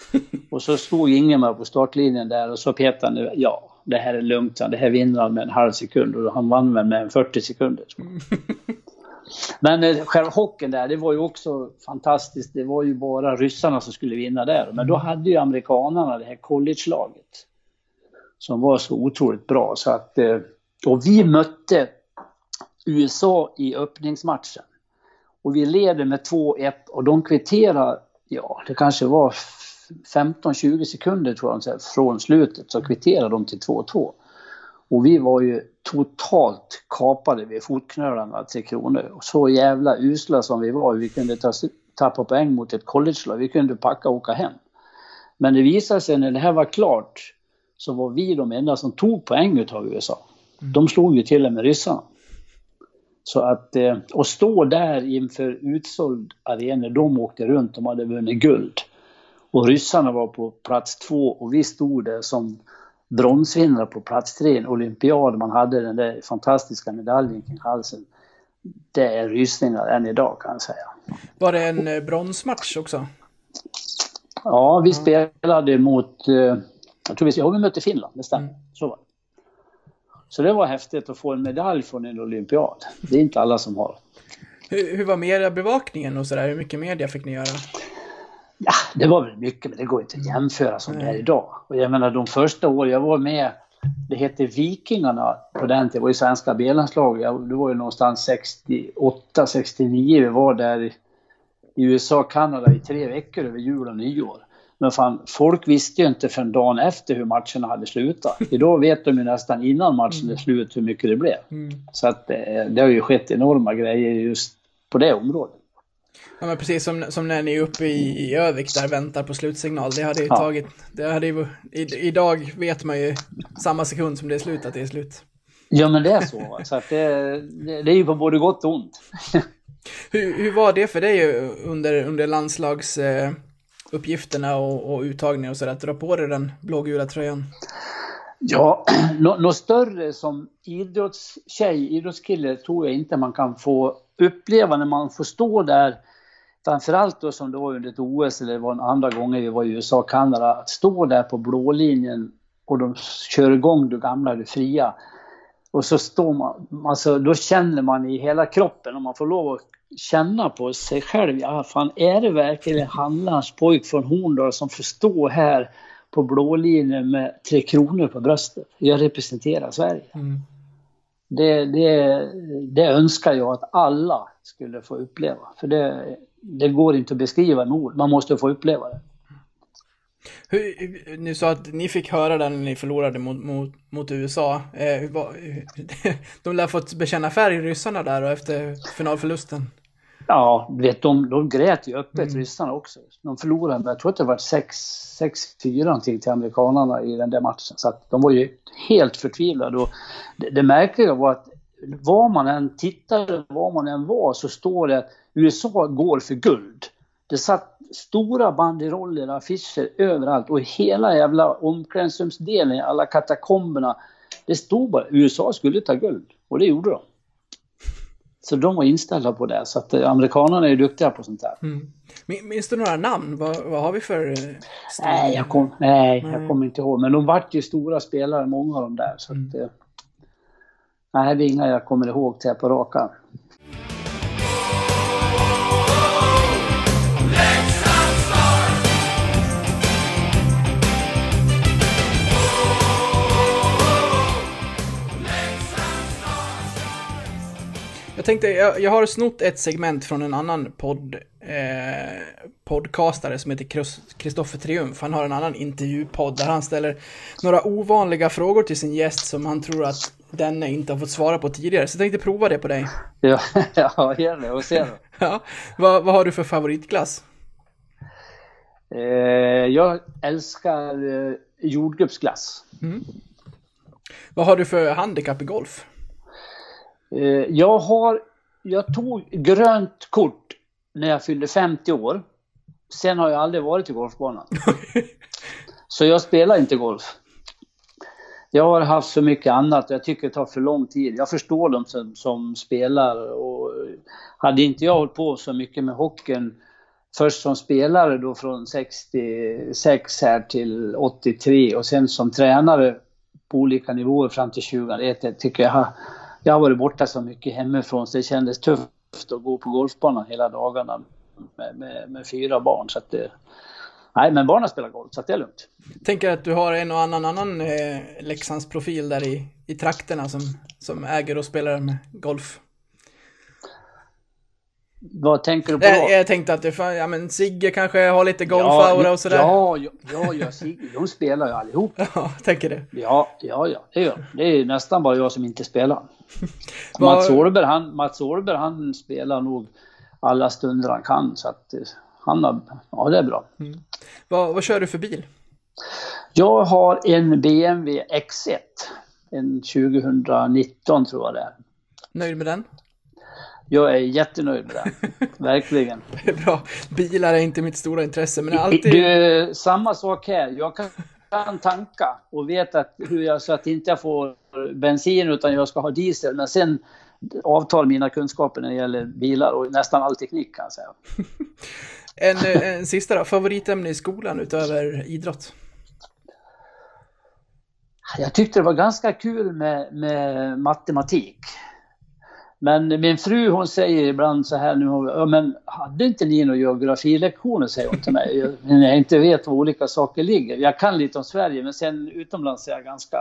[laughs] Och så stod Ingemar på startlinjen där och så petade han ja, det här är lugnt, det här vinner han med en halv sekund och han vann väl med en 40 sekunder. [laughs] Men eh, själva hockeyn där, det var ju också fantastiskt. Det var ju bara ryssarna som skulle vinna där. Men då hade ju amerikanerna det här college-laget. Som var så otroligt bra. Så att, eh, och vi mötte USA i öppningsmatchen. Och vi leder med 2-1 och de kvitterar, ja det kanske var 15-20 sekunder tror jag, från slutet så kvitterade de till 2-2. Och vi var ju totalt kapade vid fotknölarna, Tre Kronor. Och så jävla usla som vi var, vi kunde ta, tappa poäng mot ett collegelag. Vi kunde packa och åka hem. Men det visade sig när det här var klart så var vi de enda som tog poäng av USA. De slog ju till och med ryssarna. Så att, eh, och stå där inför utsåld arena, de åkte runt, de hade vunnit guld. Och ryssarna var på plats två och vi stod där som bronsvinnare på plats tre en olympiad. Man hade den där fantastiska medaljen kring halsen. Det är rysningar än idag kan jag säga. Var det en eh, bronsmatch också? Ja, vi spelade mot, eh, jag tror vi, ja, vi mötte Finland, det stämmer. Mm. Så var det. Så det var häftigt att få en medalj från en olympiad. Det är inte alla som har. Hur, hur var mediebevakningen och sådär? Hur mycket media fick ni göra? Ja, det var väl mycket, men det går inte att jämföra som det är idag. Och jag menar de första åren jag var med, det hette Vikingarna på den tiden, det var ju svenska B-landslag. Det var ju någonstans 68, 69 vi var där i USA Kanada i tre veckor över jul och nyår. Men fan, folk visste ju inte förrän dagen efter hur matcherna hade slutat. Idag vet de ju nästan innan matchen är slut hur mycket det blev. Mm. Så att det, eh, det har ju skett enorma grejer just på det området. Ja men precis som, som när ni är uppe i, i Övik där väntar på slutsignal. Det hade ju ja. tagit, det hade ju, i, idag vet man ju samma sekund som det är slut att det är slut. Ja men det är så. så att det, det, det är ju på både gott och ont. hur, hur var det för dig under, under landslags... Eh, uppgifterna och, och uttagningen och sådär, att dra på dig den blågula tröjan? Ja, [clears throat] något nå större som idrottstjej, idrottskille tror jag inte man kan få uppleva när man får stå där framförallt då som det var under ett OS eller det var en andra gånger vi var i USA och Kanada, att stå där på blålinjen och de kör igång det gamla, det fria. Och så står man, alltså då känner man i hela kroppen om man får lov att känna på sig själv, ja fan är det verkligen Hallands pojk från Horndal som får stå här på blålinjen med Tre Kronor på bröstet? Jag representerar Sverige. Mm. Det, det, det önskar jag att alla skulle få uppleva. För det, det går inte att beskriva med ord, man måste få uppleva det. Hur, ni sa att ni fick höra det när ni förlorade mot, mot, mot USA. Eh, var, [laughs] de lär fått bekänna färg, ryssarna där, och efter finalförlusten. Ja, vet, de, de grät ju öppet, mm. ryssarna också. De förlorade, jag tror att det var 6-4 någonting till amerikanerna i den där matchen. Så att de var ju helt förtvivlade. Och det, det märkliga var att var man än tittade, var man än var, så står det att USA går för guld. Det satt stora banderoller, affischer överallt och hela jävla omklädningsrumsdelen, alla katakomberna. Det stod bara USA skulle ta guld och det gjorde de. Så de var inställda på det. Så att eh, amerikanerna är ju duktiga på sånt där. Mm. Minns du några namn? Vad, vad har vi för... Nej, jag, kom, nej, Nej. jag kommer inte ihåg. Men de vart ju stora spelare, många av dem där. Så Mm. att, eh, nej, det är inga jag kommer ihåg till på raka. Jag tänkte, jag, jag har snott ett segment från en annan podd, eh, podcastare som heter Kristoffer Triumf. Han har en annan intervjupodd där han ställer några ovanliga frågor till sin gäst som han tror att denne inte har fått svara på tidigare. Så jag tänkte prova det på dig. Ja, [laughs] ja det och se då. Ja. Vad, vad har du för favoritglass? Eh, jag älskar eh, jordgubbsglass. Vad har du för handikapp i golf? Eh, jag har, jag tog grönt kort när jag fyllde 50 år. Sen har jag aldrig varit i golfbanan. [laughs] Så jag spelar inte golf. Jag har haft så mycket annat jag tycker det tar för lång tid. Jag förstår dem som, som spelar och hade inte jag hållit på så mycket med hockeyn först som spelare då från 66 här till 83 och sen som tränare på olika nivåer fram till 2001. Jag tycker jag jag har varit borta så mycket hemifrån så det kändes tufft att gå på golfbanan hela dagarna med, med, med fyra barn. Så att det, nej, men barnen spelar golf så att det är lugnt. Tänker att du har en och annan annan eh, Leksands profil där i, i trakterna som, som äger och spelar med golf. Vad tänker du på då? jag tänkte att det, fan- ja men Sigge kanske har lite golfaura och sådär. Ja, ja, ja, ja Sigge, de spelar ju allihop. [laughs] Ja, tänker det. Ja, ja, ja, det gör de. Det är nästan bara jag som inte spelar. [laughs] Mats Åhlberg, han, Mats Åhlberg, han spelar nog alla stunder han kan. Så att eh, han har, ja det är bra. Vad, vad kör du för bil? Jag har en BMW X1. En 2019 tror jag det är. Nöjd med den? Jag är jättenöjd med den. [laughs] Verkligen. Det är bra. Bilar är inte mitt stora intresse, men alltid... Du, samma sak här. Jag kan, kan tanka och vet att hur jag, så att inte jag får bensin utan jag ska ha diesel. Men sen avtar mina kunskaper när det gäller bilar och nästan all teknik kan jag säga. [laughs] En, en sista då. Favoritämne i skolan utöver idrott? Jag tyckte det var ganska kul med, med matematik. Men min fru hon säger ibland så här nu, ja, men hade inte ni några geografilektioner säger hon till mig. Jag- När jag inte vet var olika saker ligger. Jag kan lite om Sverige men sen utomlands är jag ganska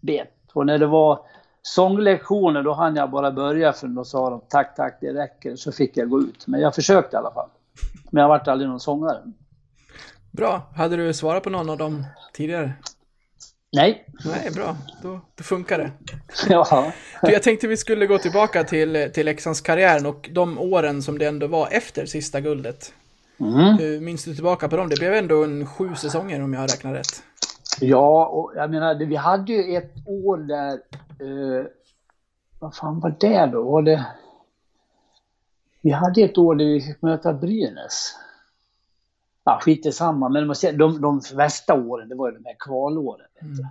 bet. Och när det var sånglektioner då hann jag bara börja för då sa de tack tack det räcker så fick jag gå ut. Men jag försökte i alla fall. Men jag vart aldrig någon sångare. Bra. Hade du svarat på någon av dem tidigare? Nej. Nej, bra. Då, då funkar det. [laughs] Ja. Du, jag tänkte vi skulle gå tillbaka till, till Leksands karriären och de åren som det ändå var efter sista guldet. Mm. Hur minns du tillbaka på dem? Det blev ändå en sju säsonger om jag har räknat rätt. Ja, och jag menar, vi hade ju ett år där... Eh, vad fan var det då? Var det... Vi hade ett år där vi fick möta Brynäs. Ja, skit i samma, men man ser, de, de värsta åren, det var ju de här kvalåren. Du.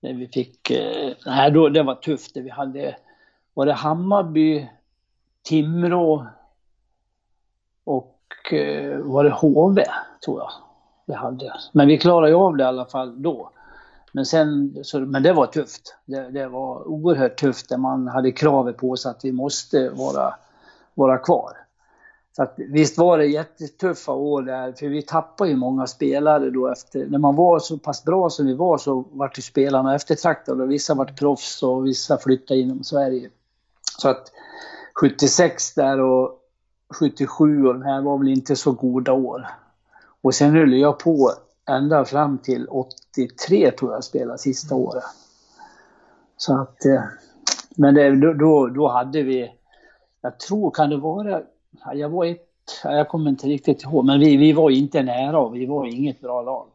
När vi fick... Eh, nej, då, det var tufft. Vi hade... Var det Hammarby, Timrå och eh, var det HV, tror jag vi hade. Men vi klarade ju av det i alla fall då. Men, sen, så, men det var tufft. Det, det var oerhört tufft där man hade kravet på sig att vi måste vara, vara kvar. Så att, visst var det jättetuffa år där, för vi tappade ju många spelare då efter. När man var så pass bra som vi var så vart ju spelarna eftertraktade och vissa vart proffs och vissa flyttade inom Sverige. Så att 76 där och 77 och de här var väl inte så goda år. Och sen höll jag på ända fram till 83 tror jag spelade sista året. Så att, eh, men det, då, då, hade vi, jag tror kan det vara, jag var ett, ja, jag kommer inte riktigt ihåg, men vi, vi var inte nära och vi var inget bra lag.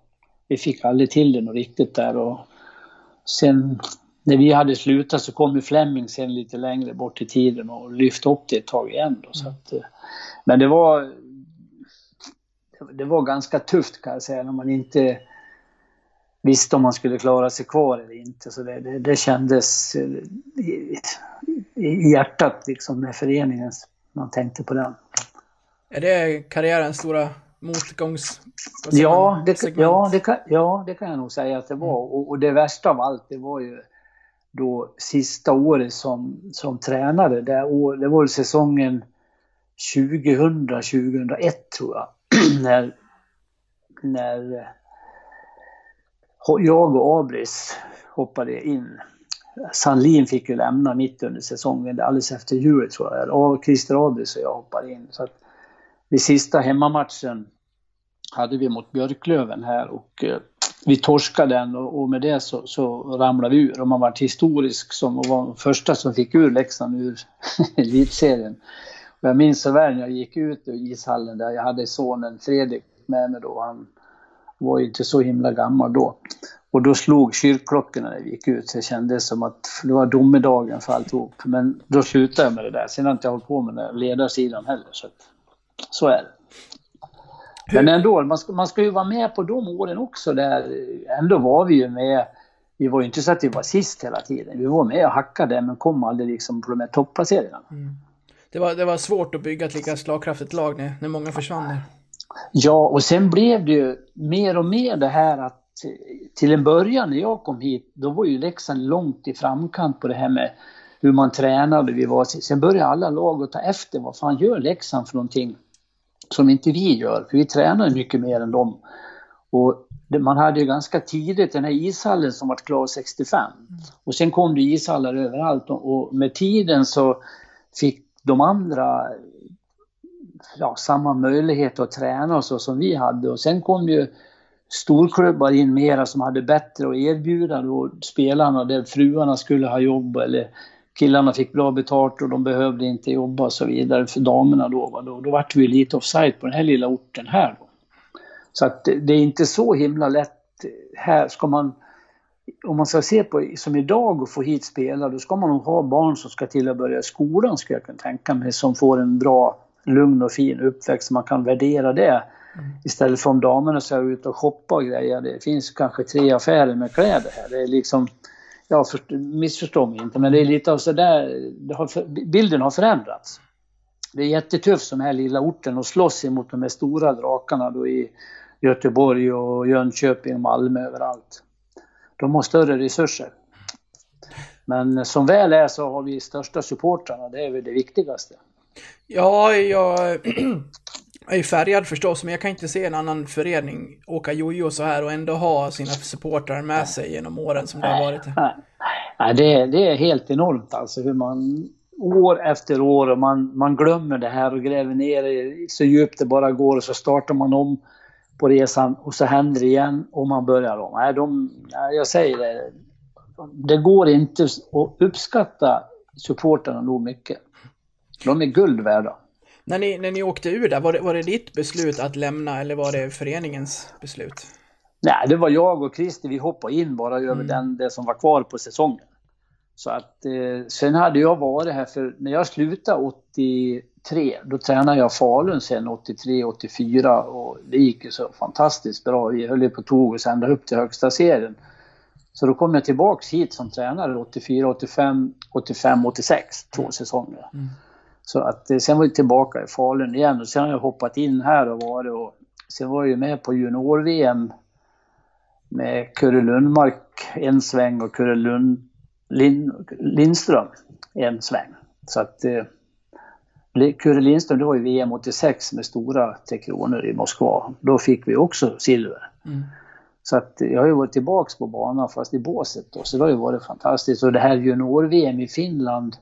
Vi fick aldrig till det något riktigt där och sen när vi hade slutat så kom ju Fleming sen lite längre bort i tiden och lyfte upp det ett tag igen då, så att, eh, men det var det var ganska tufft kan jag säga när man inte visste om man skulle klara sig kvar eller inte. Så det, det, det kändes... eh, i hjärtat liksom med föreningen. Man tänkte på den. Är det karriärens stora motgångs... Ja det, ja, det kan, ja, det kan jag nog säga att det var. Och, och, det värsta av allt, det var ju då sista året som, som tränare. Det, år, det var säsongen 2000-2001 tror jag. [clears throat] när, när jag och Abris hoppade in. Sandlin fick ju lämna mitt under säsongen, alldeles efter jul tror jag. Och Christer Abris och jag hoppade in. Så att vid sista hemmamatchen hade vi mot Björklöven här och eh, vi torskade den och, med det så, så ramlade vi ur. Och man var historisk som var den första som fick ur Leksand ur [laughs] elitserien. Och jag minns så väl när jag gick ut ur ishallen där, jag hade sonen Fredrik med mig då. Han var ju inte så himla gammal då. Och då slog kyrkklockorna när vi gick ut, så det kändes som att det var domedagen för alltihop. Men då slutade jag med det där. Sen har jag inte hållit på med den ledarsidan heller. Så, att, så är det. Men ändå, man ska, man ska ju vara med på de åren också där. Ändå var vi ju med. Vi var ju inte så att vi var sist hela tiden. Vi var med och hackade men kom aldrig liksom på de här topplaceringarna. Mm. Det, var, det var svårt att bygga ett lika slagkraftigt lag när, när många försvann. Ja, och sen blev det ju mer och mer det här att till en början när jag kom hit, då var ju Leksand långt i framkant på det här med hur man tränade. Vi var, sen började alla lag att ta efter. Vad fan gör Leksand för någonting som inte vi gör? För vi tränar mycket mer än dem. Och man hade ju ganska tidigt den här ishallen som var klar 65. Och sen kom det ishallar överallt och med tiden så fick de andra ja, samma möjlighet att träna och så som vi hade. Och sen kom ju storklubbar in mera som hade bättre att erbjuda då spelarna där fruarna skulle ha jobb eller killarna fick bra betalt och de behövde inte jobba och så vidare för damerna då. Då, då vart vi lite offside på den här lilla orten här. Då. Så att det är inte så himla lätt här. Ska man, om man ska se på som idag och få hit spelare, då ska man nog ha barn som ska till att börja skolan, skulle jag kunna tänka mig, som får en bra, lugn och fin uppväxt, så man kan värdera det. Mm. Istället för om damerna ska ut och shoppa och grejer. Det finns kanske tre affärer med kläder här. Det är liksom, ja, för, missförstå mig inte, men det är lite av sådär, bilden har förändrats. Det är jättetufft som här lilla orten att slåss emot de här stora drakarna då i Göteborg och Jönköping och Malmö överallt. De har större resurser. Men som väl är så har vi största supportrarna, det är väl det viktigaste. Ja, jag är färgad förstås, men jag kan inte se en annan förening åka jojo så här och ändå ha sina supportrar med sig genom åren som det har varit. Nej, det, det är helt enormt alltså hur man år efter år och man, man glömmer det här och gräver ner det så djupt det bara går och så startar man om på resan och så händer det igen och man börjar om. Nej, de, jag säger det, det går inte att uppskatta supporterna nog mycket. De är guld värda. När ni, när ni åkte ur där, var det, var det ditt beslut att lämna eller var det föreningens beslut? Nej, det var jag och Christer, vi hoppade in bara över mm. den, det som var kvar på säsongen. Så att, eh, sen hade jag varit här, för när jag slutade 83, då tränade jag Falun sen 83, 84 och det gick ju så fantastiskt bra. Vi höll ju på tog oss ända upp till högsta serien. Så då kom jag tillbaks hit som tränare 84, 85, 85, 86, två säsonger. Mm. Så att eh, sen var jag tillbaka i Falun igen och sen har jag hoppat in här och varit och sen var jag med på junior-VM med Kurre Lundmark en sväng och Kurre Lund, Lin, Lindström en sväng. Så att eh, Kurre Lindström, det var ju VM 86 med stora Tre Kronor i Moskva. Då fick vi också silver. Mm. Så att jag har ju varit tillbaks på banan fast i båset då, så det har ju varit fantastiskt. Och det här junior-VM i Finland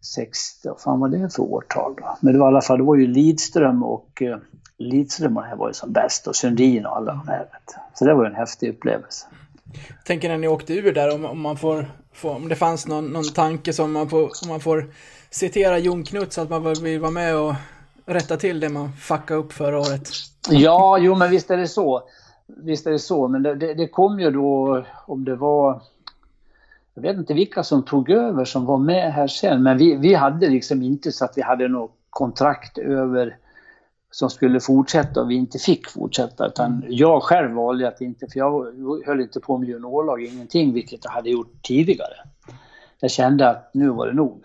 60, vad fan var det för årtal då? Men det var i alla fall, det var ju Lidström och eh, Lidström och det här var ju som bäst och Sundin och alla de här. Så det var ju en häftig upplevelse. Jag tänker när ni åkte ur där, om, om man får, får, om det fanns någon, någon tanke som man får, om man får citera Jon Knuts att man vill vara med och rätta till det man fuckade upp förra året. Ja, jo men visst är det så. Visst är det så, men det, det, det kom ju då, om det var jag vet inte vilka som tog över som var med här sen, men vi, vi hade liksom inte så att vi hade något kontrakt över som skulle fortsätta och vi inte fick fortsätta. Utan jag själv valde att inte, för jag höll inte på med juniorlag, ingenting, vilket jag hade gjort tidigare. jag kände att nu var det nog.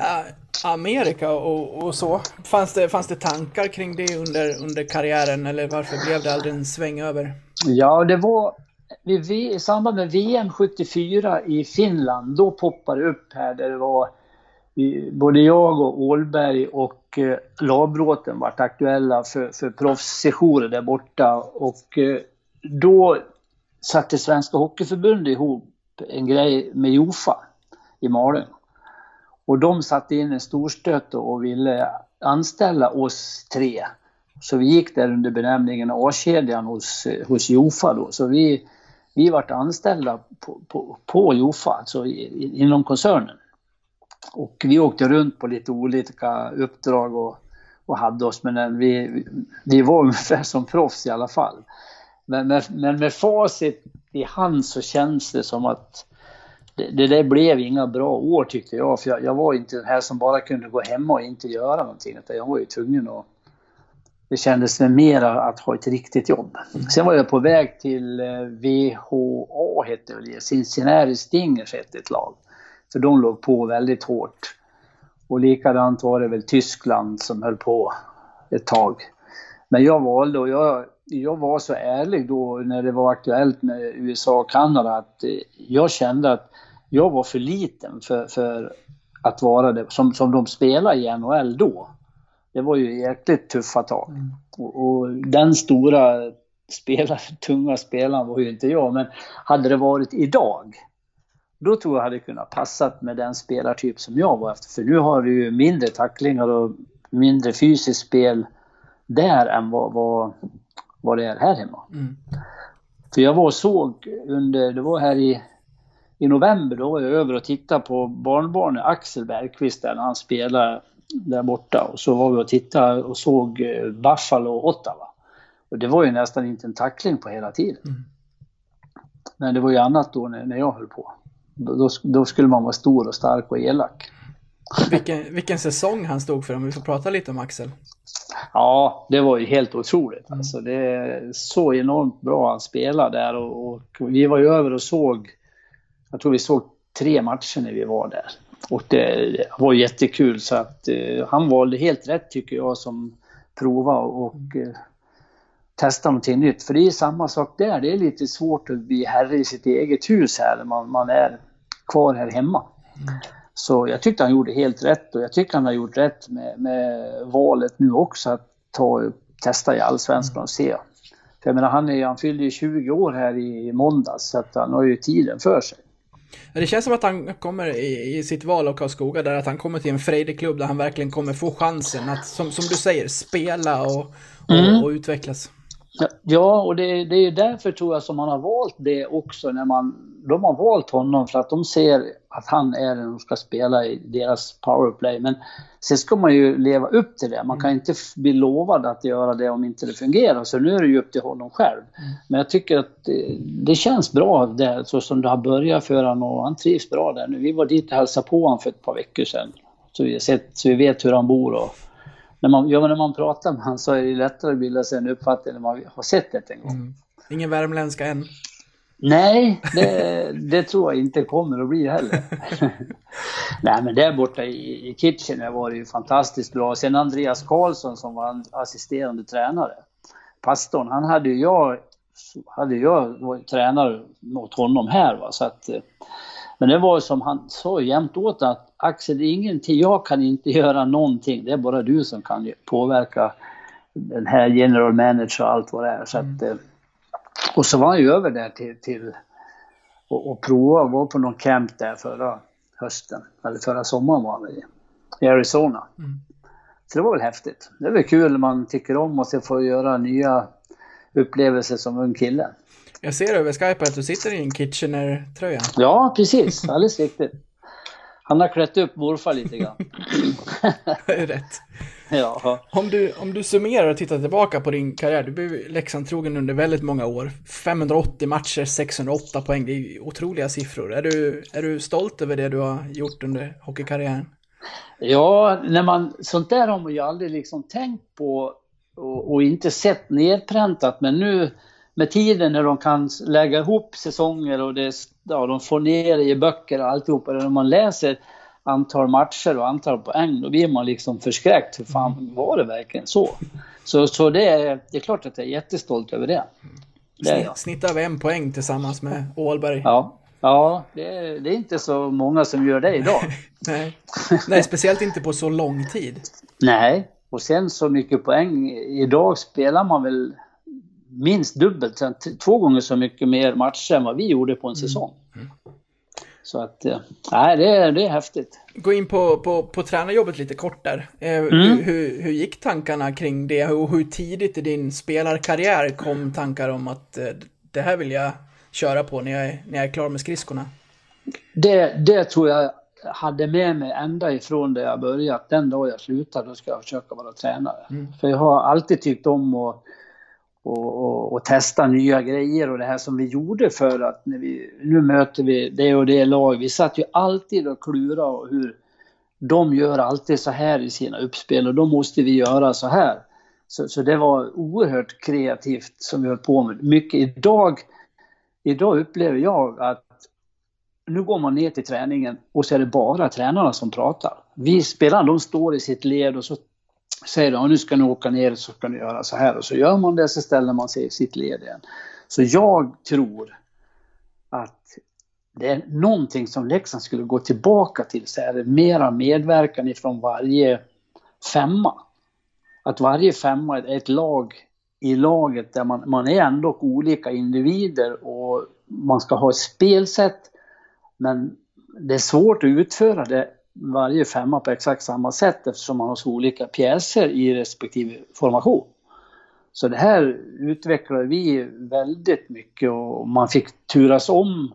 Ä- Amerika och, och så. Fanns det, fanns det tankar kring det under, under karriären eller varför blev det aldrig en sväng över? Ja, det var vid V- i samband med VM 74 i Finland. Då poppade det upp här där det var både jag och Ålberg och eh, Labråten vart aktuella för, för proffssessioner där borta. Och eh, då satte Svenska Hockeyförbundet ihop en grej med Jofa i Malung. Och de satte in en storstöt och ville anställa oss tre. Så vi gick där under benämningen A-kedjan hos, eh, hos Jofa då. Så vi, vi vart anställda på, på, på Jofa, alltså i, inom koncernen. Och vi åkte runt på lite olika uppdrag och, och hade oss, men vi, vi- vi var [laughs] ungefär som proffs i alla fall. Men med, men med facit i hand så känns det som att det, det där blev inga bra år tyckte jag. För jag, jag var inte den här som bara kunde gå hemma och inte göra någonting. Utan jag var ju tvungen att... Det kändes väl mer att ha ett riktigt jobb. Sen var jag på väg till eh, VHA, hette det Cincinnati Stingers hette ett lag. För de låg på väldigt hårt. Och likadant var det väl Tyskland som höll på ett tag. Men jag valde, och jag, jag var så ärlig då när det var aktuellt med USA och Kanada, att eh, jag kände att jag var för liten för, för att vara det, som, som de spelade i NHL då. Det var ju jäkligt tuffa tag. Och, och den stora spelare, [laughs] tunga spelaren var ju inte jag, men hade det varit idag, då tror jag hade kunnat passat med den spelartyp som jag var efter. För nu har du ju mindre tacklingar och mindre fysiskt spel där än vad, vad, vad det är här hemma. Mm. För jag var och såg under, det var här i, i november, då var jag över och tittade på barnbarnet Axel Bergqvist där när han spelade där borta. Och så var vi och tittade och såg eh, Buffalo och Ottawa. Och det var ju nästan inte en tackling på hela tiden. Mm. Men det var ju annat då när, när jag höll på. Då, då, skulle man vara stor och stark och elak. Vilken, vilken säsong han stod för om vi får prata lite om Axel. Ja, det var ju helt otroligt. Alltså, det är så enormt bra han spelade där och, och vi var ju över och såg, jag tror vi såg tre matcher när vi var där. Och det, var jättekul så att eh, han valde helt rätt tycker jag som prova och eh, testa någonting nytt. För det är samma sak där, det är lite svårt att bli herre i sitt eget hus här man, man är kvar här hemma. Så jag tyckte han gjorde helt rätt och jag tycker han har gjort rätt med, med valet nu också att ta, testa i Allsvenskan och se. För jag menar, han, är, han fyllde ju 20 år här i måndags så att han har ju tiden för sig. Det känns som att han kommer i, i sitt val av Karlskoga där att han kommer till en Frejdeklubb där han verkligen kommer få chansen att, som, som du säger, spela och, Mm. och utvecklas. Ja, och det, det är därför tror jag som man har valt det också när man... De har valt honom för att de ser att han är den som ska spela i deras powerplay. Men sen ska man ju leva upp till det. Man kan inte f- bli lovad att göra det om inte det fungerar. Så nu är det ju upp till honom själv. Men jag tycker att det, det känns bra där, så som det har börjat för honom och han trivs bra där nu. Vi var dit och hälsade på honom för ett par veckor sedan. Så vi, sett, så vi vet hur han bor och när man, ja, när man pratar med honom så är det lättare att bilda sig en uppfattning när man har sett det en gång. Ingen värmländska än. Nej, det, det tror jag inte kommer att bli heller. [laughs] Nej, men där borta i, i Kitchener var det ju fantastiskt bra. Sen Andreas Karlsson som var assisterande tränare, pastorn, han hade ju jag, hade jag varit tränare mot honom här. Va? Så att, eh, men det var som han sa jämt åt att Axel, det är ingenting, jag kan inte [laughs] göra någonting. Det är bara du som kan påverka den här general manager och allt vad det är. Så att, eh, och så var han ju över där till, till och, och prova och var på någon camp där förra hösten, eller förra sommaren var han i, i Arizona. Så det var väl häftigt. Det är väl kul när man tycker om och så får göra nya upplevelser som ung kille. Jag ser över Skype att du sitter i en Kitchener-tröja. Ja, precis. Alldeles riktigt. Han har klätt upp morfar lite grann. [laughs] Det är rätt. ja. Om du, om du summerar och tittar tillbaka på din karriär, du blev Leksand-trogen under väldigt många år. 580 matcher, 608 poäng, det är otroliga siffror. Är du, är du stolt över det du har gjort under hockeykarriären? Ja, när man, sånt där har man ju aldrig liksom tänkt på och, och inte sett nedpräntat. Men nu med tiden när de kan lägga ihop säsonger och det, ja, de får ner det i böcker och alltihopa, när man läser antal matcher och antal poäng, då blir man liksom förskräckt. Hur fan var det verkligen så? Så, så det, är, det är klart att jag är jättestolt över det. det är jag. Snitt en poäng tillsammans med Ålberg. Ja, ja det, är, det är inte så många som gör det idag. [laughs] Nej. Nej, speciellt inte på så lång tid. Nej, och sen så mycket poäng. Idag spelar man väl minst dubbelt, två gånger så mycket mer matcher än vad vi gjorde på en säsong. Så att, eh, nej, det, är- det är häftigt. Gå in på, på, på tränarjobbet lite kort där. Eh, Mm. hur, hur, hur gick tankarna kring det och hur tidigt i din spelarkarriär kom tankar om att eh, det här vill jag köra på när jag är, när jag är klar med skridskorna? Det, det tror jag hade med mig ända ifrån där jag började. att Den dag jag slutar, då ska jag försöka vara tränare. För jag har alltid tyckt om att och, och, och testa nya grejer och det här som vi gjorde för att när vi, nu möter vi det och det lag. Vi satt ju alltid och klurade och hur de gör alltid så här i sina uppspel och då måste vi göra så här. Så, så det var oerhört kreativt som vi höll på med. Mycket idag, idag upplever jag att nu går man ner till träningen och så är det bara tränarna som pratar. Vi spelarna, de står i sitt led och så säger att nu ska ni åka ner så ska ni göra så här. Och så gör man det, så ställer man sig i sitt led igen. Så jag tror att det är någonting som Leksand skulle gå tillbaka till, så är det mera medverkan ifrån varje femma. Att varje femma är ett lag i laget där man, man är ändå olika individer och man ska ha ett spelsätt men det är svårt att utföra det varje femma på exakt samma sätt eftersom man har så olika pjäser i respektive formation. Så det här utvecklade vi väldigt mycket och man fick turas om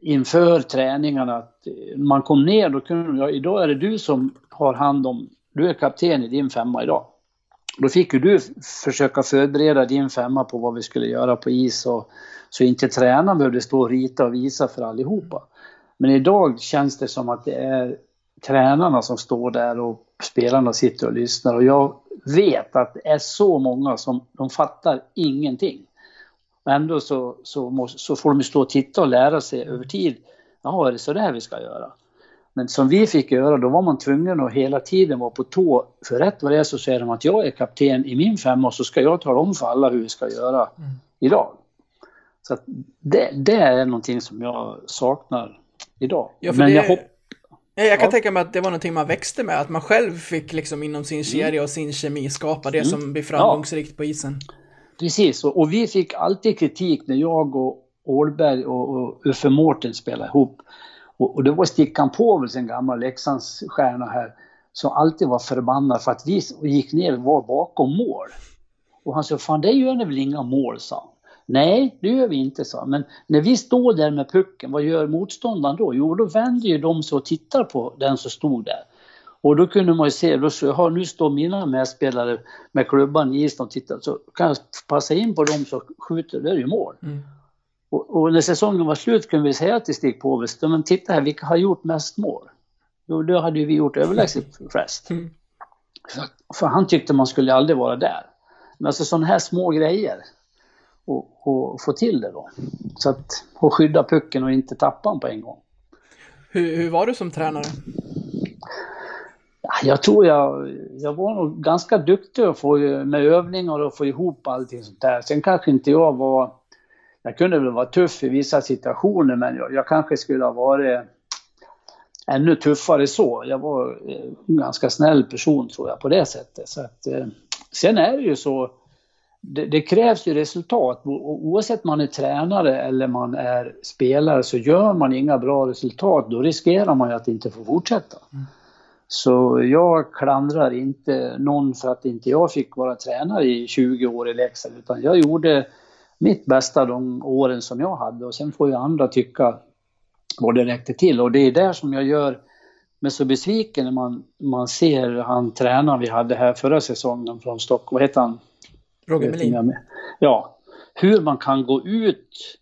inför träningarna. Att man kom ner, då kunde jag, idag är det du som har hand om, du är kapten i din femma idag. Då fick ju du försöka förbereda din femma på vad vi skulle göra på is och så inte tränaren behövde stå och rita och visa för allihopa. Men idag känns det som att det är tränarna som står där och spelarna sitter och lyssnar och jag vet att det är så många som de fattar ingenting. Och ändå så, så, måste, så får de stå och titta och lära sig över tid. Jaha, är det så där vi ska göra? Men som vi fick göra, då var man tvungen att hela tiden vara på tå. För rätt vad det är så säger de att jag är kapten i min femma och så ska jag tala om för alla hur vi ska göra idag. Så det, det är någonting som jag saknar idag. Ja, Men det, jag hopp, jag kan Ja. tänka mig att det var någonting man växte med, att man själv fick liksom inom sin kedja och sin kemi skapa det som blir framgångsrikt på isen. Precis, och, och vi fick alltid kritik när jag och Ålberg och, och Uffe Mårten spelade ihop. Och, och det var Stickan Påvels, en gammal Leksands stjärna här, som alltid var förbannad för att vi gick ner och var bakom mål. Och han sa, fan det gör ni väl inga mål, sa. Nej, det gör vi inte, han. Men när vi står där med pucken, vad gör motståndaren då? Jo, då vänder ju de sig och tittar på den som stod där. Och då kunde man ju se, då så, nu står mina medspelare med klubban i isen och tittar, så kan jag passa in på dem så skjuter, det är ju mål. Och, och när säsongen var slut kunde vi säga till Stig Påves, men titta här, vilka har gjort mest mål? Jo, då hade ju vi gjort överlägset [laughs] flest. För, för han tyckte man skulle aldrig vara där. Men alltså sådana här små grejer. Och, och få till det då. Så att, och skydda pucken och inte tappa den på en gång. Hur, hur var du som tränare? Ja, Jag tror jag, jag var nog ganska duktig att få, med övningar och få ihop allting sånt där. Sen kanske inte jag var... Jag kunde väl vara tuff i vissa situationer men jag, jag kanske skulle ha varit ännu tuffare så. Jag var eh, en ganska snäll person tror jag på det sättet. Så att, eh, sen är det ju så, det, det krävs ju resultat. Oavsett man är tränare eller man är spelare så gör man inga bra resultat då riskerar man ju att inte få fortsätta. Så jag klandrar inte någon för att inte jag fick vara tränare i 20 år i Leksand utan jag gjorde mitt bästa de åren som jag hade och sen får ju andra tycka vad det räckte till och det är där som jag gör mig så besviken när man, man ser han tränaren vi hade här förra säsongen från Stockholm, vad heter han? Roger Melin? Ja, hur man kan gå ut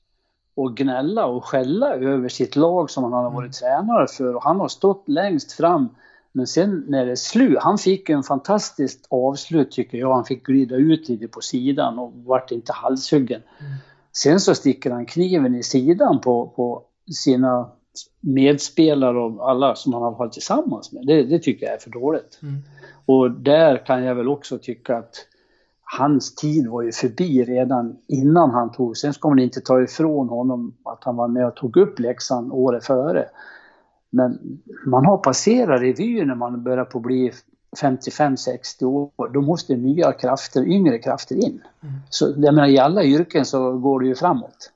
och gnälla och skälla över sitt lag som han har varit tränare för och han har stått längst fram Men sen när det är slut, han fick en fantastiskt avslut tycker jag. Han fick glida ut lite på sidan och vart inte halshuggen. Mm. Sen så sticker han kniven i sidan på, på sina medspelare och alla som han har varit tillsammans med. Det, det tycker jag är för dåligt. Mm. Och där kan jag väl också tycka att hans tid var ju förbi redan innan han tog. Sen ska man inte ta ifrån honom att han var med och tog upp läxan året före. Men man har passerat revyn när man börjar på bli 55-60 år. Då måste nya krafter, yngre krafter in. Mm. Så jag menar, i alla yrken så går det ju framåt.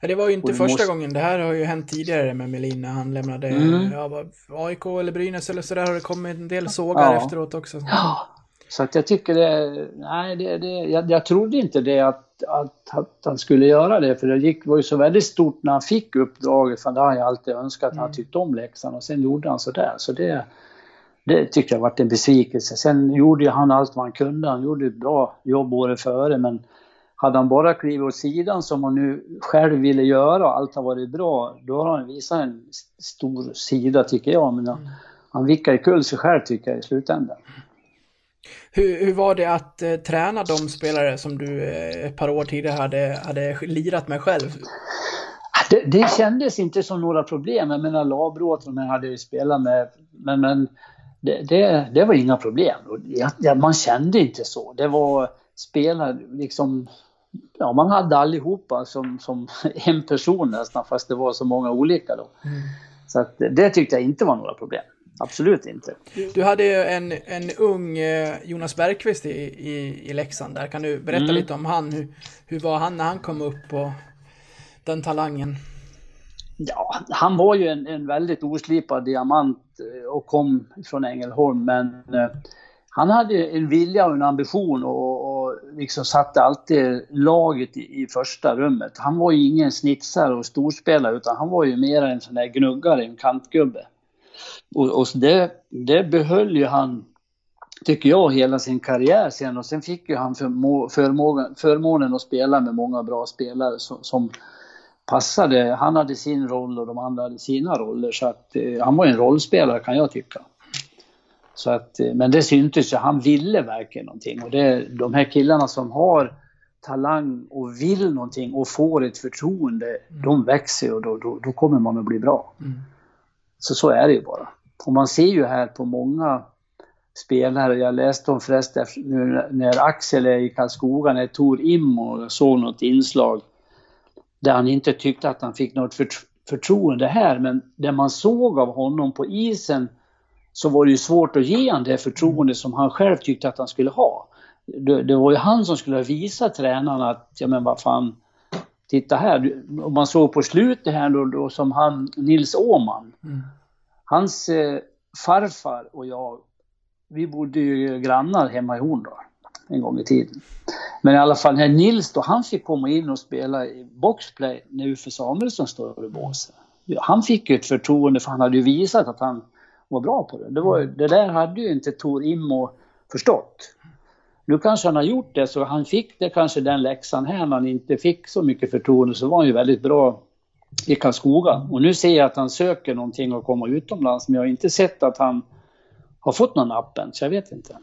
Ja, det var ju inte första måste... gången. Det här har ju hänt tidigare med Melin när han lämnade mm. ja, AIK eller Brynäs eller sådär har det kommit en del sågar ja. efteråt också. Ja, så att jag tycker det, nej det, det jag, jag trodde inte det att, att, att, han skulle göra det för det gick, var ju så väldigt stort när han fick uppdraget för det har jag alltid önskat, mm. han tyckte om läxan och sen gjorde han sådär. Så det, det tyckte jag varit en besvikelse. Sen gjorde han allt vad han kunde, han gjorde ett bra jobb året före men hade han bara klivit åt sidan som han nu själv ville göra och allt har varit bra, då har han visat en stor sida tycker jag. Men mm. han vickar kull sig själv tycker jag i slutändan. Hur, hur var det att eh, träna de spelare som du eh, ett par år tidigare hade, hade lirat med själv? Det, det kändes inte som några problem. Jag menar Labråt hade jag ju spelat med. Men, men det, det, det var inga problem. Ja, man kände inte så. Det var spelare liksom ja, man hade allihopa som, som [laughs] en person nästan fast det var så många olika då. Mm. Så att det tyckte jag inte var några problem. Absolut inte. Du hade ju en, en ung eh, Jonas Bergqvist i, i, i Leksand där. Kan du berätta mm. lite om han? Hur, hur var han när han kom upp på den talangen? Ja, han var ju en, en väldigt oslipad diamant eh, och kom från Ängelholm men eh, han hade en vilja och en ambition och, och liksom satte alltid laget i, i, första rummet. Han var ju ingen snitsare och storspelare utan han var ju mer en sån där gnuggare, en kantgubbe. Och, och det, det behöll ju han, tycker jag, hela sin karriär sen. Och sen fick ju han förmå, förmågan, förmånen att spela med många bra spelare som, som passade. Han hade sin roll och de andra hade sina roller. Så att eh, han var en rollspelare kan jag tycka. Så att, eh, men det syntes ju, han ville verkligen någonting. Och det, de här killarna som har talang och vill någonting och får ett förtroende, mm. de växer och då, då, då, kommer man att bli bra. Mm. Så så är det ju bara. Och man ser ju här på många spelare, jag läste om förresten nu när Axel är i Karlskoga, när Tor Immo såg något inslag där han inte tyckte att han fick något förtroende här, men det man såg av honom på isen så var det ju svårt att ge honom det förtroende som han själv tyckte att han skulle ha. Det, det var ju han som skulle visa tränarna att, ja men vad fan, titta här. Om man såg på slutet här då, då som han, Nils Åman. Mm. Hans eh, farfar och jag, vi bodde ju grannar hemma i Horndal en gång i tiden. Men i alla fall, när Nils då, han fick komma in och spela i boxplay när Uffe Samuelsson står i båset. Han fick ju ett förtroende för han hade ju visat att han var bra på det. Det, var, det där hade ju inte Tor Immo förstått. Nu kanske han har gjort det, så han fick det kanske den läxan här när han inte fick så mycket förtroende, så var han ju väldigt bra i Karlskoga. Och nu ser jag att han söker någonting och komma utomlands, men jag har inte sett att han har fått någon app än, så jag vet inte.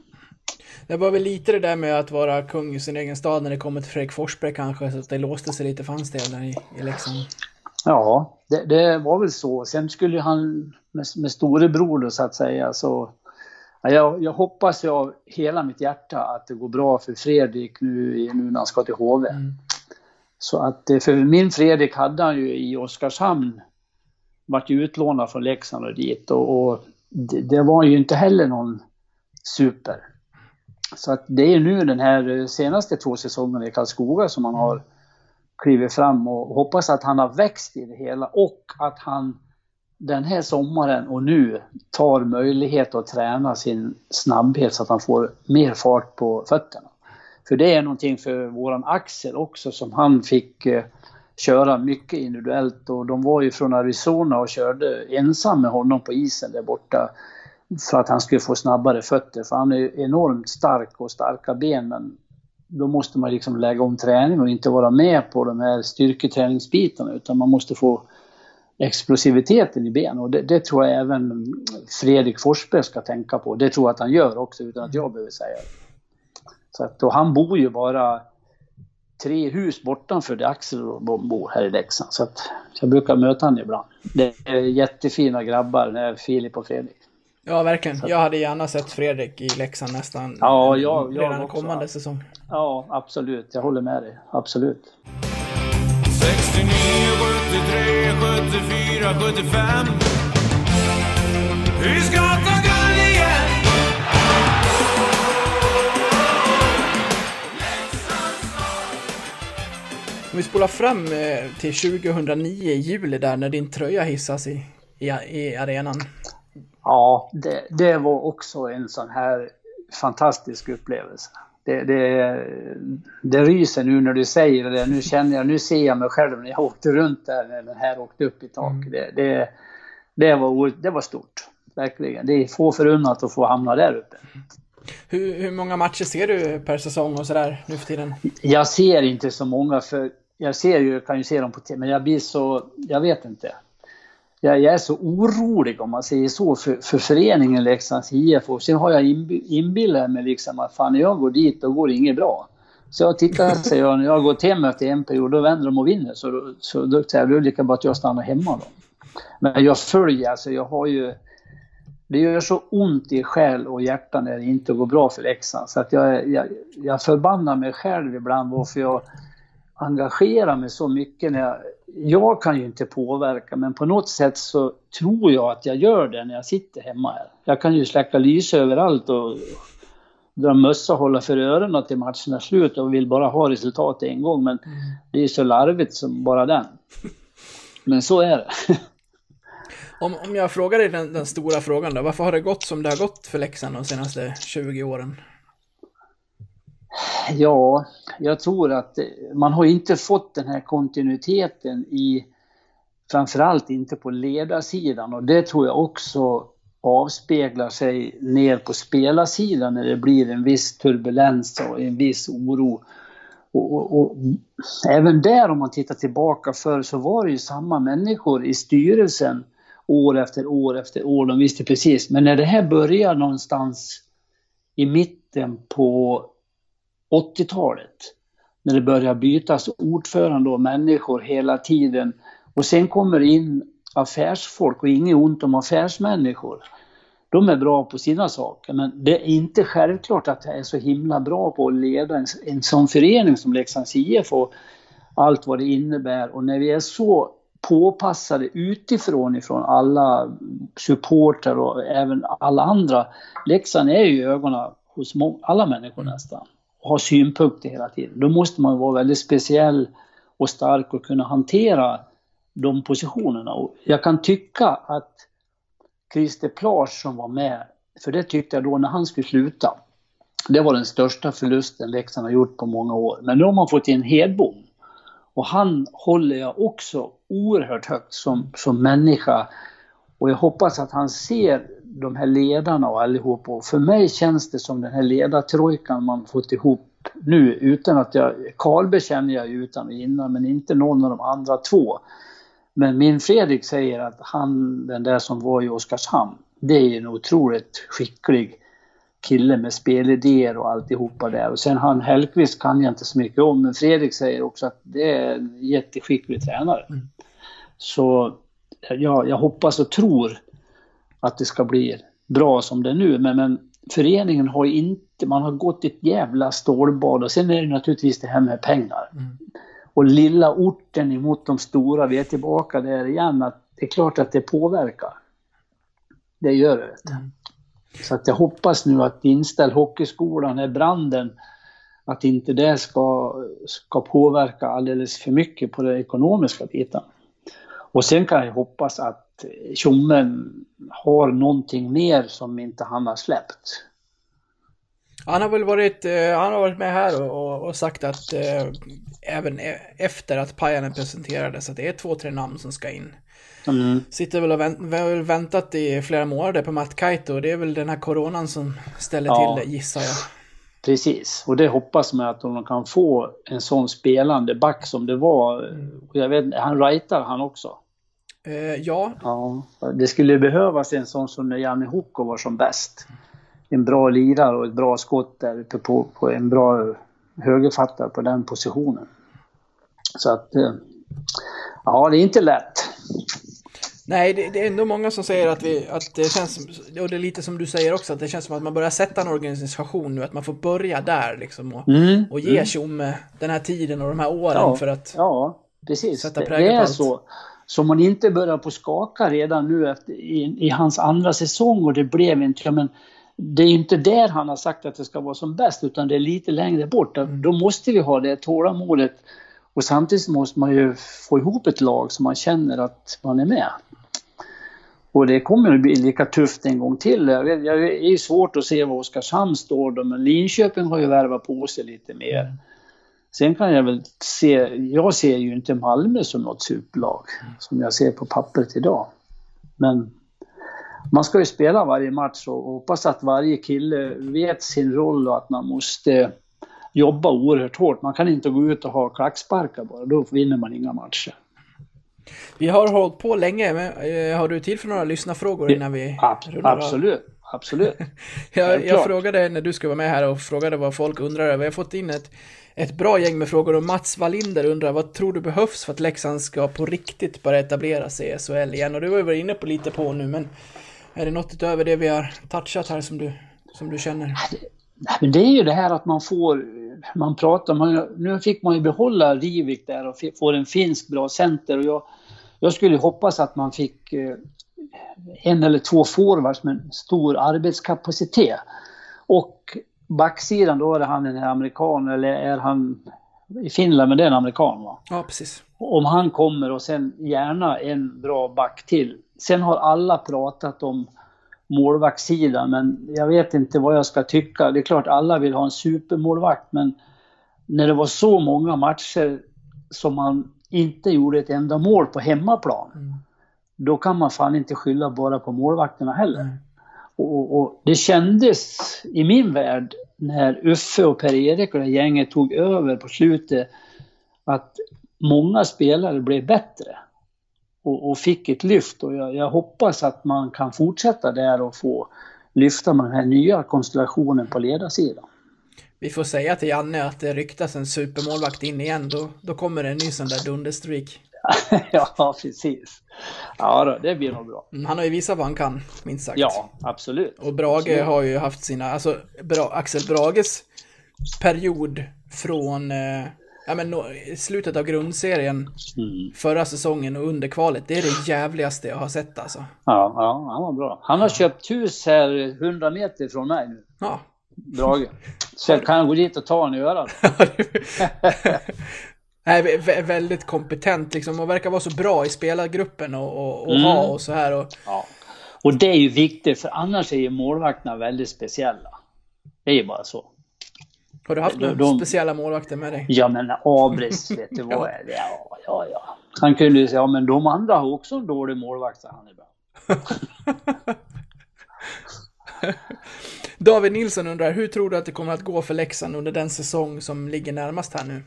Det var väl lite det där med att vara kung i sin egen stad när det kommer till Fredrik Forsberg kanske, så att det låste sig lite för hans del där i, i Leksand. Ja, det, det, var väl så. Sen skulle han med, med storebror då, så att säga så jag, jag, hoppas ju av hela mitt hjärta att det går bra för Fredrik nu, nu när han ska till HV. Mm. Så att, eh, för min Fredrik hade han ju i Oskarshamn varit utlånad från Leksand och dit och, och det, det, var ju inte heller någon super. Så att det är nu den här senaste två säsongerna i Karlskoga som han har klivit fram och hoppas att han har växt i det hela och att han den här sommaren och nu tar möjlighet att träna sin snabbhet så att han får mer fart på fötterna. För det är någonting för våran Axel också som han fick eh, köra mycket individuellt och de var ju från Arizona och körde ensam med honom på isen där borta för att han skulle få snabbare fötter. För han är enormt stark och starka ben men då måste man liksom lägga om träning och inte vara med på de här styrketräningsbitarna utan man måste få explosiviteten i benen. Och det, det, tror jag även Fredrik Forsberg ska tänka på. Det tror jag att han gör också utan att jag behöver säga det. Så att, och han bor ju bara tre hus bortanför där Axel bor här i Leksand. Så att jag brukar möta honom ibland. Det är jättefina grabbar, Filip och Fredrik. Ja, verkligen. Jag hade gärna sett Fredrik i Leksand nästan ja, jag, jag redan också. kommande säsong. Ja, absolut. Jag håller med dig. Absolut. 69, 73, 74, 75 Vi ska ta guld igen Om vi spolar fram eh, till 2009 i juli där när din tröja hissas i, i, i arenan. Ja, det, det var också en sån här fantastisk upplevelse. Det, det, det ryser nu när du säger det. Nu känner jag, nu ser jag mig själv när jag åkte runt där när den här åkte upp i tak. Mm. Det, det, det, var, det var stort, verkligen. Det är få förunnat att få hamna där uppe. Hur, hur många matcher ser du per säsong och sådär nu för tiden? Jag ser inte så många för jag ser ju, kan ju se dem på TV, men jag blir så, jag vet inte. Jag, jag är så orolig om man säger så för, för föreningen Leksands IF och sen har jag inbillat mig liksom att fan när jag går dit då går det inget bra. Så jag tittar säger jag, när jag har gått hem efter en period då vänder de och vinner så, då, så då säger jag då är det lika bra att jag stannar hemma då. Men jag följer alltså, jag har ju det gör så ont i själ och hjärta när det inte går bra för Leksand. Så att jag, jag, jag förbannar mig själv ibland varför jag engagerar mig så mycket när jag, jag kan ju inte påverka men på något sätt så tror jag att jag gör det när jag sitter hemma här. Jag kan ju släcka lyse överallt och dra mössa och hålla för öronen till matchen är slut och vill bara ha resultat en gång men mm. det är så larvigt som bara den. Men så är det. om, om jag frågar dig den, den, stora frågan då, varför har det gått som det har gått för Leksand de senaste 20 åren? Ja, jag tror att man har inte fått den här kontinuiteten i framförallt inte på ledarsidan och det tror jag också avspeglar sig ner på spelarsidan när det blir en viss turbulens och en viss oro. Och, och, och, även där om man tittar tillbaka förr så var det ju samma människor i styrelsen år efter år efter år. De visste precis. Men när det här börjar någonstans i mitten på 80-talet. När det börjar bytas ordförande och människor hela tiden. Och sen kommer det in affärsfolk och inget ont om affärsmänniskor. De är bra på sina saker men det är inte självklart att jag är så himla bra på att leda en, en sån förening som Leksands IF och allt vad det innebär. Och när vi är så påpassade utifrån ifrån alla supporter och även alla andra. Leksand är ju i ögonen hos alla människor nästan ha synpunkter hela tiden. Då måste man vara väldigt speciell och stark och kunna hantera de positionerna. Och jag kan tycka att Christer Plars som var med, för det tyckte jag då när han skulle sluta, det var den största förlusten Leksand har gjort på många år. Men nu har man fått in Hedbom. Och han håller jag också oerhört högt som, som människa. Och jag hoppas att han ser de här ledarna och allihop. Och för mig känns det som den här ledartrojkan man fått ihop nu utan att jag, Karlberg känner jag utan och innan men inte någon av de andra två. Men min Fredrik säger att han, den där som var i Oskarshamn, det är en otroligt skicklig kille med spelidéer och alltihopa där. Och sen han Hellqvist kan jag inte så mycket om, men Fredrik säger också att det är en jätteskicklig tränare. Mm. Så ja, jag hoppas och tror att det ska bli bra som det är nu. Men, men föreningen har inte, man har gått ett jävla stålbad och sen är det naturligtvis det här med pengar. Mm. Och lilla orten emot de stora, vi är tillbaka där igen, att det är klart att det påverkar. Det gör det. Mm. Så att jag hoppas nu att Inställ Hockeyskolan, är branden, att inte det ska, ska påverka alldeles för mycket på den ekonomiska biten. Och sen kan jag hoppas att Tjommen har någonting mer som inte han har släppt. Han har väl varit, eh, han har varit med här och, och, sagt att eh, även e efter att Pajanen presenterades att det är två, tre namn som ska in. Mm. Sitter väl och vänt, väl väntat i flera månader på Matt Kaito och det är väl den här coronan som ställer ja. till det gissar jag. Precis, och det hoppas man att de kan få en sån spelande back som det var. Mm. Och jag vet, han rightar han också. Eh, ja, Ja, det skulle behövas en sån som när Janne Hoko var som bäst. En bra lirare och ett bra skott där uppe på, på en bra högerfattare på den positionen. Så att, eh, ja det är inte lätt. nej, det, det är ändå många som säger att, vi, att det känns, och det är lite som du säger också, att det känns som att man börjar sätta en organisation nu, att man får börja där liksom och, Mm, och ge Tjomme den här tiden och de här åren Ja, för att... ja precis. sätta Det, prägel det på är allt. så. Så om man inte börjar på skaka redan nu efter, i, i hans andra säsong och det blev inte, ja, men det är inte där han har sagt att det ska vara som bäst utan det är lite längre bort. Då måste vi ha det tålamodet och samtidigt måste man ju få ihop ett lag så man känner att man är med. Och det kommer att bli lika tufft en gång till. Det är ju svårt att se var Oskarshamn står då, men Linköping har ju värvat på sig lite mer. Sen kan jag väl se, jag ser ju inte Malmö som något superlag som jag ser på pappret idag. Men man ska ju spela varje match och hoppas att varje kille vet sin roll och att man måste jobba oerhört hårt. Man kan inte gå ut och ha klacksparkar bara, då vinner man inga matcher. Vi har hållit på länge, men eh, har du tid för några lyssnarfrågor innan vi Ab- rullar absolut, absolut. [laughs] Jag, jag frågade när du skulle vara med här och frågade vad folk undrar över. Jag har fått in ett, ett bra gäng med frågor och Mats Wallinder undrar vad tror du behövs för att Leksand ska på riktigt börja etablera sig i SHL igen? Och du har ju varit inne på lite på nu, men är det något utöver det vi har touchat här som du, som du känner? Det är ju det här att man får, man pratar, man, nu fick man ju behålla Rivik där och får en finsk bra center och jag, jag skulle hoppas att man fick eh, en eller två forwards med stor arbetskapacitet. Och backsidan då är han en amerikan eller är han i Finland, men det är en amerikan va? Ja, precis. om han kommer och sen gärna en bra back till. Sen har alla pratat om målvaktssidan, men jag vet inte vad jag ska tycka. Det är klart alla vill ha en supermålvakt, men när det var så många matcher som man inte gjorde ett enda mål på hemmaplan, då kan man fan inte skylla bara på målvakterna heller. Och, och, och det kändes i min värld när Uffe och Per-Erik och det gänget tog över på slutet att många spelare blev bättre och, och fick ett lyft och jag, jag hoppas att man kan fortsätta där och få lyfta med den här nya konstellationen på ledarsidan. Vi får säga till Janne att det ryktas en supermålvakt in igen, då, då kommer det en ny sån där dunderstreak. [laughs] ja, precis. Ja, då, det blir nog bra. Mm, Han har ju visat vad han kan, minst sagt. Ja, absolut. Och Brage Absolut. har ju haft sina, alltså Bra, Axel Brages period från eh, ja, men, i slutet av grundserien Mm. förra säsongen och under kvalet. Det är det jävligaste jag har sett alltså. Ja, ja, han var bra. Han har köpt hus här 100 meter från mig nu, Ja. Brage. Så jag kan gå dit och ta honom i örat. [laughs] [laughs] Nej, vä- vä- väldigt kompetent liksom och verkar vara så bra i spelargruppen och, och, och Mm. ha och så här. Och, Ja. Och det är ju viktigt, för annars är ju målvakterna väldigt speciella. Det är ju bara så. har du haft De- några de- speciella målvakter med dig? Ja men Abris, [laughs] vet du vad är det? Ja, ja, ja. Han kunde ju säga, ja men de andra har också en dålig målvakt, sa han ibland. [laughs] David Nilsson undrar, hur tror du att det kommer att gå för Leksand under den säsong som ligger närmast här nu?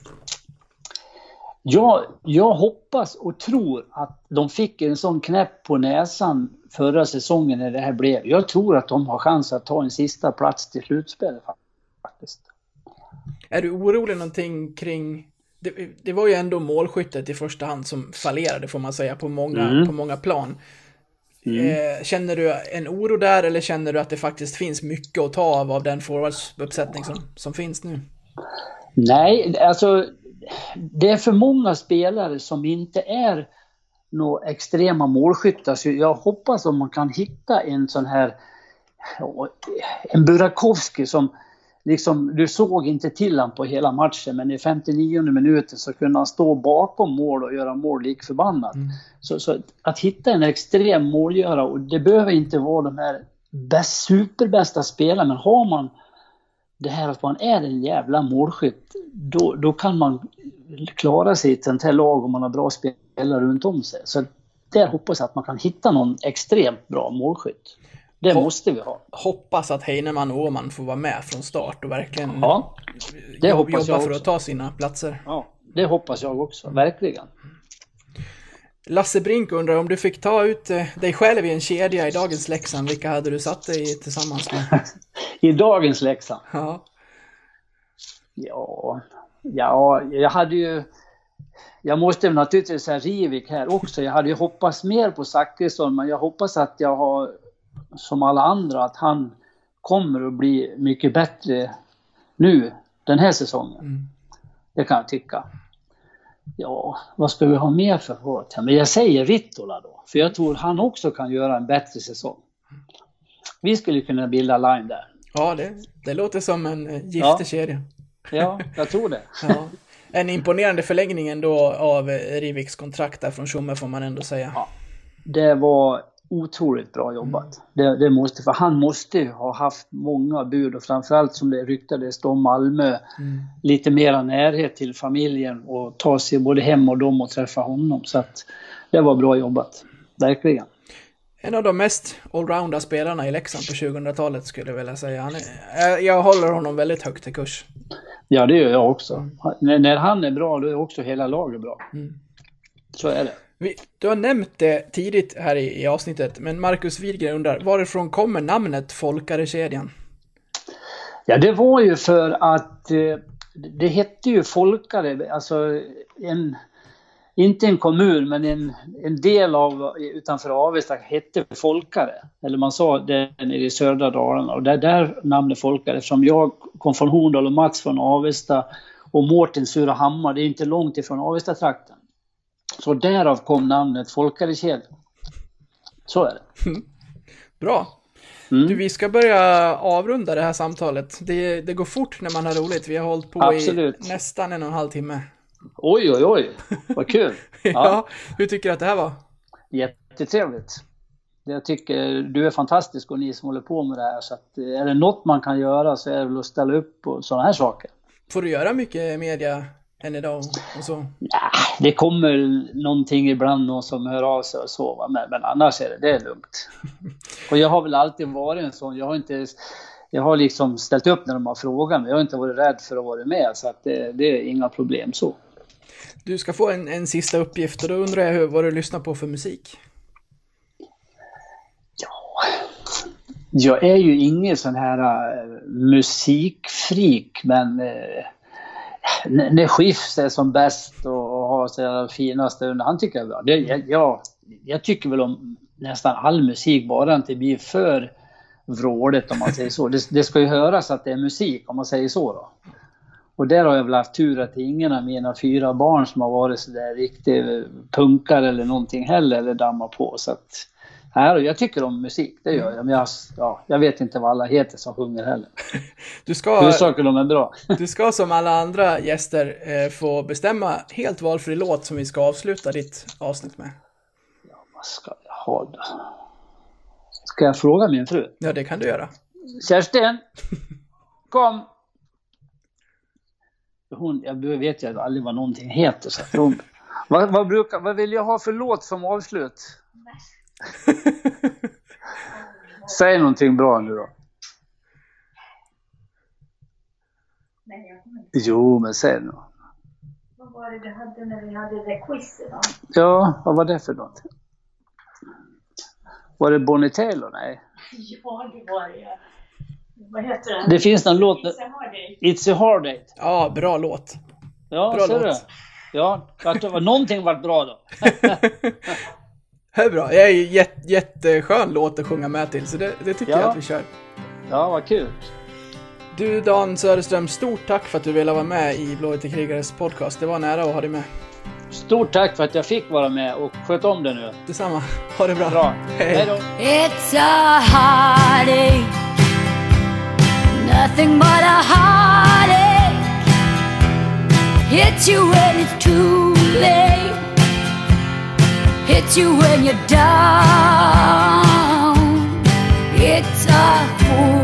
Jag, jag hoppas och tror att de fick en sån knäpp på näsan förra säsongen när det här blev. Jag tror att de har chans att ta en sista plats till slutspelet faktiskt. Är du orolig någonting kring... Det, det var ju ändå målskyttet i första hand som fallerade får man säga på många, Mm. på många plan. Eh, känner du en oro där eller känner du att det faktiskt finns mycket att ta av av den forwardsuppsättning som, som finns nu? Nej, alltså det är för många spelare som inte är några extrema målskyttar. Så jag hoppas om man kan hitta en sån här, en Burakovsky som liksom, du såg inte till han på hela matchen men i 59 minuten så kunde han stå bakom mål och göra mål lik förbannat. Så, så att hitta en extrem målgörare och det behöver inte vara de här bäst, superbästa spelarna men har man det här att man är en jävla målskytt, då, då kan man klara sig i ett sånt här lag om man har bra spelare runt om sig. Så där hoppas jag att man kan hitta någon extremt bra målskytt. Det Ho- måste vi ha. Hoppas att Heinemann och Åman får vara med från start och verkligen Ja, det jobba jag för också. att ta sina platser. ja, det hoppas jag också, verkligen. Lasse Brink undrar om du fick ta ut eh, dig själv i en kedja i dagens Leksand, vilka hade du satt dig tillsammans med? [laughs] I dagens Leksand? Ja. Ja, ja, jag hade ju... Jag måste naturligtvis säga Rivik här också. Jag hade ju hoppats mer på Zachrisson, men jag hoppas att jag har, som alla andra, att han kommer att bli mycket bättre nu, den här säsongen. Mm. Det kan jag tycka. Ja, vad ska vi ha mer för råd? Men jag säger Rittola då, för jag tror han också kan göra en bättre säsong. Vi skulle kunna bilda line där. Ja, det, det låter som en eh, giftig Ja. kedja. Ja, jag tror det. Ja. En imponerande förlängning ändå av Riviks kontrakt där från Tjomme får man ändå säga. Ja. Det var otroligt bra jobbat. Det, det måste, för han måste ju ha haft många bud och framförallt som det ryktades om Malmö, lite mera närhet till familjen och ta sig både hem och dem och träffa honom. Så att det var bra jobbat. Verkligen. En av de mest allrounda spelarna i Leksand på 2000-talet skulle jag vilja säga. Är, eh, jag håller honom väldigt högt i kurs. Ja, det gör jag också. När, när han är bra, då är också hela laget bra. Så är det. Vi, du har nämnt det tidigt här i, i avsnittet, men Marcus Widgren undrar varifrån kommer namnet Folkarekedjan? Ja, det var ju för att eh, det hette ju Folkare, alltså en, inte en kommun, men en, en del av utanför Avesta hette Folkare. Eller man sa det nere i södra Dalarna och det är där namnet Folkare, eftersom jag kom från Horndal och Mats från Avesta och Mårten Surahammar, det är inte långt ifrån Avesta-trakten. Så därav kom namnet Folkarekedjan. Så är det. Bra. Mm. Du, vi ska börja avrunda det här samtalet. Det, det går fort när man har roligt. Vi har hållit på Absolut. i nästan en och en halv timme. Oj, oj, oj, vad kul! [laughs] Ja. Hur tycker du att det här var? Jättetrevligt. Jag tycker du är fantastisk och ni som håller på med det här. Så att, eh, är det något man kan göra så är det väl att ställa upp på sådana här saker. Får du göra mycket media än idag och så? Ja, det kommer någonting ibland, någon som hör av sig och så. va, Men, men annars är det, det är lugnt. [laughs] Och jag har väl alltid varit en sån. Jag har inte... Jag har liksom ställt upp när de har frågat mig. Jag har inte varit rädd för att vara med. Så att det, det är inga problem så. Du ska få en, en sista uppgift och då undrar jag hur, vad du lyssnar på för musik. Ja... Jag är ju ingen sån här uh, musikfreak, men äh, uh, när Skifs är som bäst och, och har sina fina stunder, han tycker jag är bra. Det, jag, jag, jag tycker väl om nästan all musik, bara det inte blir för vråligt om man säger så. Det, det ska ju höras att det är musik om man säger så då. Och där har jag väl haft tur att ingen av mina fyra barn som har varit sådär riktigt punkare eller någonting heller eller dammar på. Så att, nej, jag tycker om musik, det gör jag. Men jag, ja, jag vet inte vad alla heter som sjunger heller. [laughs] Du ska, Huvudsaken de är bra. [laughs] du ska som alla andra gäster eh, få bestämma helt valfri låt som vi ska avsluta ditt avsnitt med. vad ska jag ha då? Ska jag fråga min fru? Ja, det kan du göra. Kerstin! [laughs] Kom! Hon, jag vet ju aldrig vad någonting heter. Så hon, [laughs] vad, vad, brukar, vad vill jag ha för låt som avslut? Säg någonting bra nu då. Nej, jag kommer inte Jo, men säg nu. Vad var det du hade när vi hade det quizet då? Ja, vad var det för något? Var det Bonnie Taylor? Nej. [laughs] Ja, det var det. Vad heter den? Det finns någon låt... Vissa har det. It's a hard date. Ja, bra låt. Ja, Bra ser du? låt. Ja, vart, någonting vart bra då. [laughs] Det är bra. Det är ju jätte, jätteskön låt att sjunga med till, så det, det tycker Ja. jag att vi kör. Ja, vad kul. Du Dan Söderström, stort tack för att du ville vara med i Blåvita krigares podcast. Det var nära att ha dig med. Stort tack för att jag fick vara med och sköt om det nu. Detsamma. Ha det bra. Bra. Hej. Hej då. Nothing but a heartache. Hits you when it's too late. Hits you when you're down. It's a fool.